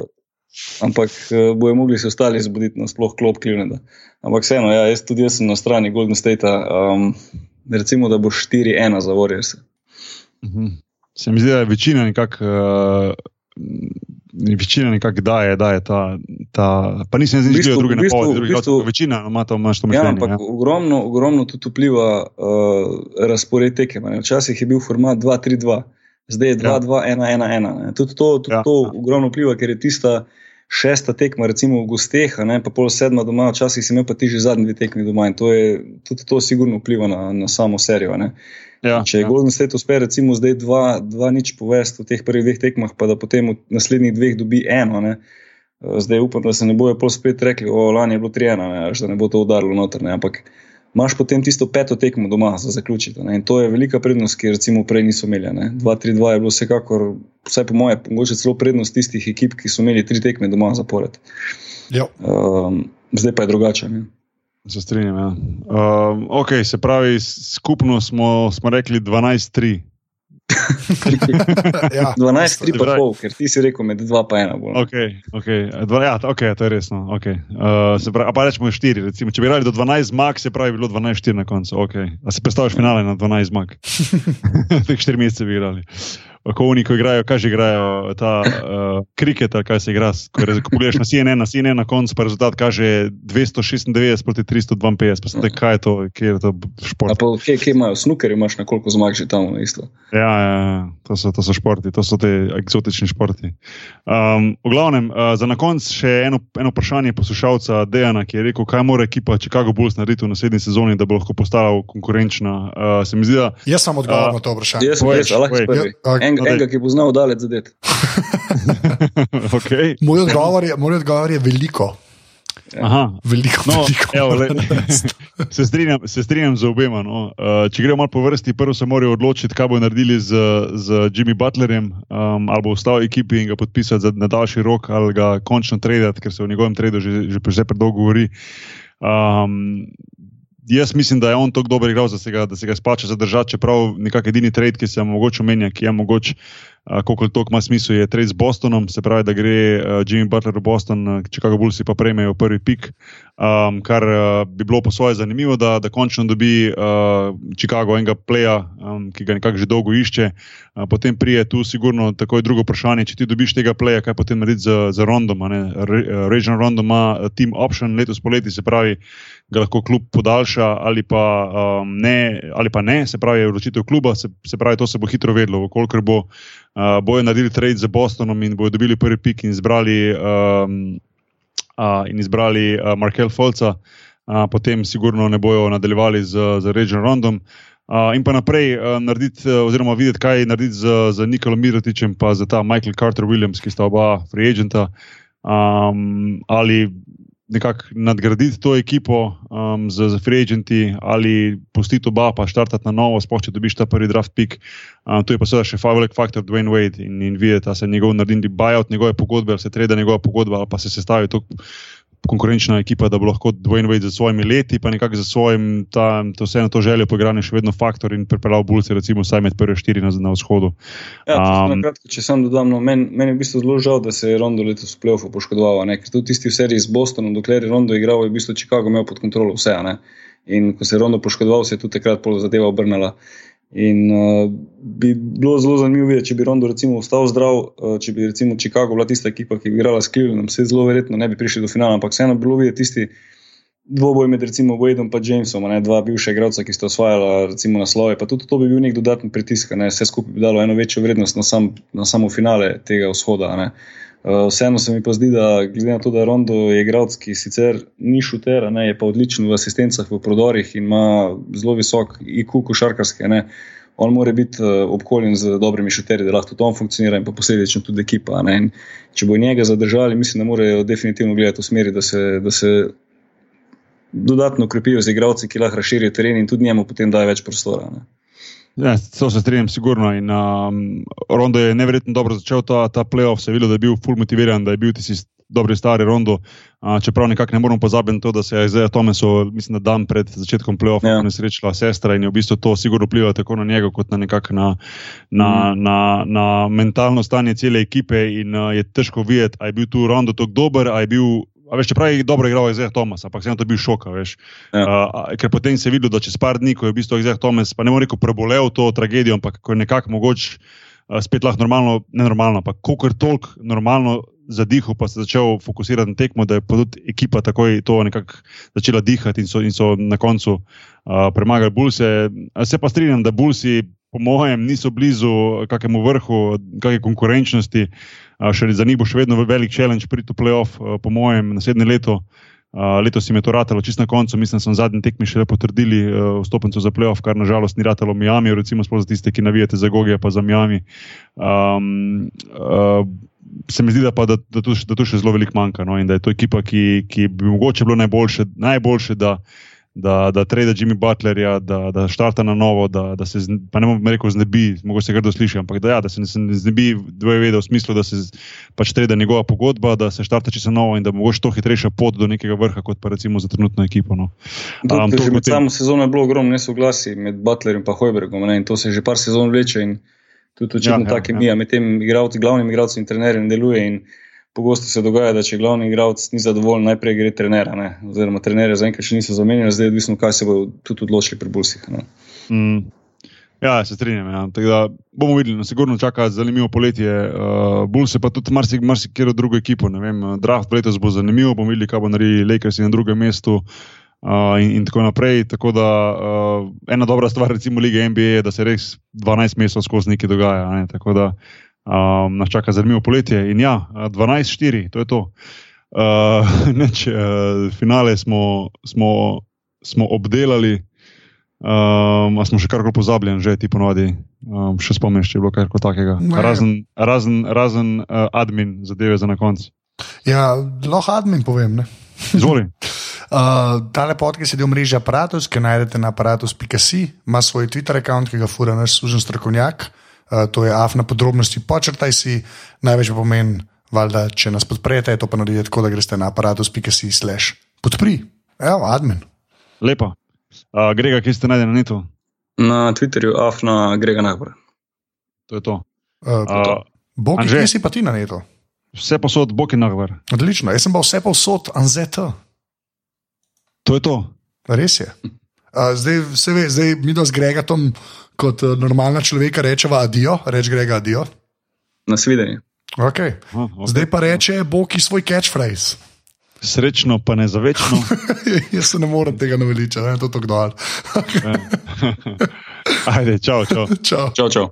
ampak uh, bojo mogli se ostali zbuditi na sploh klop Clevelanda. Ampak vseeno, ja, jaz tudi jaz sem na strani Golden State. Um, recimo, da bo 4-1 za Warriors. Uh mhm. -huh. Se mi zdi, da je večina nekako. Uh, Večina nekako daje, da je ta, ta. Pa nisem zdaj videl druge napovedi, druge napovedi. Večina ima to, imaš to ja. Ja, ampak ja. ogromno, ogromno tudi vpliva uh, razpored tekem. Včasih je bil format 2-3-2, zdaj je 2-2-1-1-1. Ja. Tudi to, tudi ja. to ogromno vpliva, ker je tista šesta tekma, recimo v Gosteh, pa pol sedma doma, včasih si imel pa ti že zadnji dve tekmi doma in to je, tudi to sigurno vpliva na, na samo serijo. Ja, Če je ja. Golden State uspe, recimo, zdaj dva, dva nič povesti v teh prvih dveh tekmah, pa da potem v naslednjih dveh dobi eno. Ne? Zdaj upam, da se ne bojo pol spet rekli, o lani je bilo tri ena, da ne bo to udarilo noter. Ne? Ampak imaš potem tisto peto tekmo doma za zaključiti. In to je velika prednost, ki recimo prej niso imeli. 2-3-2 je bilo vsekakor, vsaj po moje, mogoče celo prednost tistih ekip, ki so imeli tri tekme doma zapored. Um, zdaj pa je drugače. Ne? Se strinjam. Ja. Um, okay, se pravi, skupno smo, smo rekli 12-3. ja, 12, 3 pa pol, ker ti si rekel med 2 pa 1. Okay, okay. Ja, okay, to je resno. Okay. Uh, pravi, pa rečemo 4. Recimo, če bi igrali do 12 zmag, se pravi, bilo 12-4 na koncu. Okay. A si predstavljaš finale na 12 zmag? Teh 4 mesece bi igrali. Ko oni, ko igrajo, kaj že igrajo, ta uh, kriket, kaj se igra. Ko, ko pogledaš na CNN, na CNN, na koncu pa rezultat kaže 296 proti 352. Pa zdaj, kaj je to, kje je to šport? Pa, kje, kje imajo snooker, imaš na koliko zmag že tam isto. Ja, ja, ja, to, so, to so športi, to so te eksotični športi. Um, v glavnem, uh, za na koncu še eno, eno vprašanje poslušalca Dejana, ki je rekel, kaj mora ekipa Chicago Bulls narediti v naslednji sezoni, da bo lahko postala konkurenčna. Uh, se mi zdi, da. Jaz sem odgovoril uh, na to vprašanje. Jaz sem res, lahko rečem enega, ki bo znal daleč zadeti. okay. Moj odgovor je, moj odgovor je veliko. Aha. Veliko, no, veliko. Evo, le, se, strinjam, se strinjam z obema. No. Uh, če gremo malo po vrsti, prvo se morajo odločiti, kaj bodo naredili z, z Jimmy Butlerjem, um, ali bo ostal v ekipi in ga podpisati za nadaljši rok, ali ga končno traditi, ker se o njegovem tradu že, že, že predolgo govori. Um, jaz mislim, da je on tako dober igralec, da, da se ga splača zadržati, čeprav nekako edini trade, ki se mogoče omenja, ki je mogoče koliko to ima smisel, je trade z Bostonom, se pravi, da gre uh, Jimmy Butler v Boston, uh, Chicago Bulls pa prejmejo prvi pik, um, kar uh, bi bilo po svoje zanimivo, da, da končno dobi uh, Chicago enega pleja, um, ki ga nekako že dolgo išče. Uh, potem prije tu sigurno tako je drugo vprašanje, če ti dobiš tega pleja, kaj potem narediti z, z Rondom. Re, Regional Rondom ima team option letos poleti, se pravi, ga lahko klub podaljša ali pa, um, ne, ali pa ne, se pravi, je odločitev kluba, se, se pravi, to se bo hitro vedlo, koliko bo uh, bojo naredili trade z Bostonom in bojo dobili prvi pik in izbrali, um, uh, in izbrali uh, Markel Folca, uh, potem sigurno ne bojo nadaljevali z, z Region Rondom. Uh, in pa naprej uh, narediti, uh, oziroma videti, kaj narediti z, z Nikolom Mirotičem, pa za ta Michael Carter Williams, ki sta oba free agenta. Um, ali nekako nadgraditi to ekipo um, z, z free agenti ali pustiti oba, pa štartati na novo, sploh če dobiš ta prvi draft pick. Um, to je pa seveda še favorit faktor Dwayne Wade in, in videti, da se njegov naredi buyout njegove pogodbe, ali se treda njegova pogodba, ali pa se sestavi to konkurenčna ekipa, da bo lahko Dwayne Wade za svojimi leti, pa nekako za svojim, ta, to vseeno to željo po igranju še vedno faktor in pripeljal Bulce, recimo, vsaj med prve štiri na, na vzhodu. Ja, um, kratko, če sem dodal, no, meni men je v bistvu zelo žal, da se je Rondo letos v Playoffu poškodoval, ne? ker tudi tisti v seriji z Bostonom, dokler je Rondo igral, je v bistvu Chicago imel pod kontrolo vse. Ne? In ko se je Rondo poškodoval, se je tudi takrat pol zadeva obrnila. In uh, bi bilo zelo zanimivo videti, če bi Rondo recimo ostal zdrav, uh, če bi recimo Chicago bila tista ekipa, ki bi igrala s Clevelandom, se zelo verjetno ne bi prišli do finala, ampak vseeno bi bilo videti tisti dvoboj med recimo Wadeom in Jamesom, ne, dva bivša igralca, ki sta osvajala recimo naslove, pa tudi to bi bil nek dodatni pritisk, ne, vse skupaj bi dalo eno večjo vrednost na, sam, na samo finale tega vzhoda. Ne. Eh, vseeno se mi pa zdi, da glede na to, da Rondo je igralec, ki sicer ni šuter, ne, je pa odličen v asistencah, v prodorih in ima zelo visok IQ košarkarske. Ne. On mora biti uh, obkoljen z dobrimi šuterji, da lahko to on funkcionira in pa posledično tudi ekipa. Če bo njega zadržali, mislim, da morajo definitivno gledati v smeri, da se, da se dodatno ukrepijo z igralci, ki lahko razširijo teren in tudi njemu potem dajo več prostora. Ne. Ja, to se strinjam, sigurno. In, um, Rondo je neverjetno dobro začel ta, ta playoff, se je videl, da je bil full motiviran, da je bil tisti dobri stari rondo. Uh, čeprav nekako ne moramo pozabiti to, da se je zdaj Tomesu, mislim, da dan pred začetkom play-offa ja. nesrečila sestra in je v bistvu to sigurno vplivalo tako na njega, kot na nekako na, na, mm. na, na mentalno stanje cele ekipe. In uh, je težko videti, ali je bil tu rondo tako dober, ali je bil. A veš, čeprav je dobro igral Ezek Tomas, ampak vseeno to bil šok. Ja. Uh, ker potem se je videlo, da čez par dni, ko je v bistvu Ezek Tomas, pa ne morem reči, prebolel to tragedijo, ampak ko je nekako mogoče uh, spet lahko normalno, ne normalno, ampak koliko toliko normalno zadihal, pa se začel fokusirati na tekmo, da je tudi ekipa takoj to nekako začela dihati in so, in so na koncu uh, premagali Bulse. Se pa strinjam, da Bulsi, po mojem, niso blizu kakemu vrhu, kakšne konkurenčnosti. Uh, še za njih bo še vedno velik challenge pri tu playoff, uh, po mojem, naslednje leto. Uh, letos jim je to ratalo, čist na koncu, mislim, da so zadnji tekmi še potrdili uh, vstopnico za playoff, kar nažalost ni ratalo Miami, recimo za tiste, ki navijate za Goge, pa za Miami. Um, uh, se mi zdi, da, pa, da, da, tu, da tu še zelo veliko manjka. No? In da je to ekipa, ki, ki bi mogoče bilo najboljše, najboljše da, da, da trade Jimmy Butlerja, da, da štarta na novo, da, da se, pa ne bom rekel, znebi, mogoče se grdo sliši, ampak da, ja, da se ne znebi dvoje vede v smislu, da se pač trade njegova pogodba, da se štarta čisto novo in da mogoče to hitrejša pot do nekega vrha, kot pa recimo za trenutno ekipo. No. Um, to, med samo sezono je bilo ogromno nesoglasij med Butlerjem in Hojbergom in to se že par sezon vleče. In tudi očitno ja, tako ja, ja. med tem igravci, glavnim igravcem in trenerjem deluje. In pogosto se dogaja, da če glavni igralec ni zadovoljen, najprej gre trenera. Ne? Oziroma, trenerje zaenkrat še niso zamenjali, zdaj je odvisno, kaj se bodo tudi odločili pri Bulsih. Mm. Ja, se strinjam. Ja. Da, bomo videli, no, sigurno čaka zanimivo poletje. Uh, Bulls je pa tudi marsik drugo ekipo. Draft letos bo zanimivo, bomo videli, kaj bo naredili Lakers na drugem mestu. Uh, in, in tako naprej. Tako da uh, ena dobra stvar, recimo, lige NBA je, da se res 12 mesecev skozi nekaj dogaja. Ne? Tako da um, nas čaka zanimivo poletje. In ja, 12-4, to je to. Uh, neč, uh, finale smo, smo, smo obdelali. Um, smo še karkoli pozabljeni, že ti ponovadi, um, še spomniš, če je bilo kaj takega. Razen, razen, razen uh, admin zadeve za na koncu. Ja, lahko admin povem. Izvoli. Uh, tale podcast je del mreže Apparatus, ki najdete na aparatus.si, ima svoj Twitter-račun, ki ga fura naš služen strokovnjak, uh, to je afna podrobnosti, počrtaj si, največ pomeni, valjda, če nas podprete, to pa naredite tako, da greste na aparatus.si slash podpri, evo, admin. Lepo. Uh, Grega, kje ste najdeni na netu? Na Twitterju, afna Grega Nagor. To je to. Uh, uh, Bog, kje si pa ti na netu? Vse posod, Bog in Nagor. Odlično, jaz sem pa vse posod, anzeta. To je to. Res je. Uh, zdaj, vse ve, zdaj mi do zgrega tam kot uh, normalna človeka rečeva adijo, reč grega adijo. Nasvidenje. Okay. Okay. Zdaj pa reče Boki svoj catchphrase. Srečno, pa ne za večno. Jaz se ne morem tega naveličati, da je to tako dol. Ajde, čau, čau. čau. čau, čau.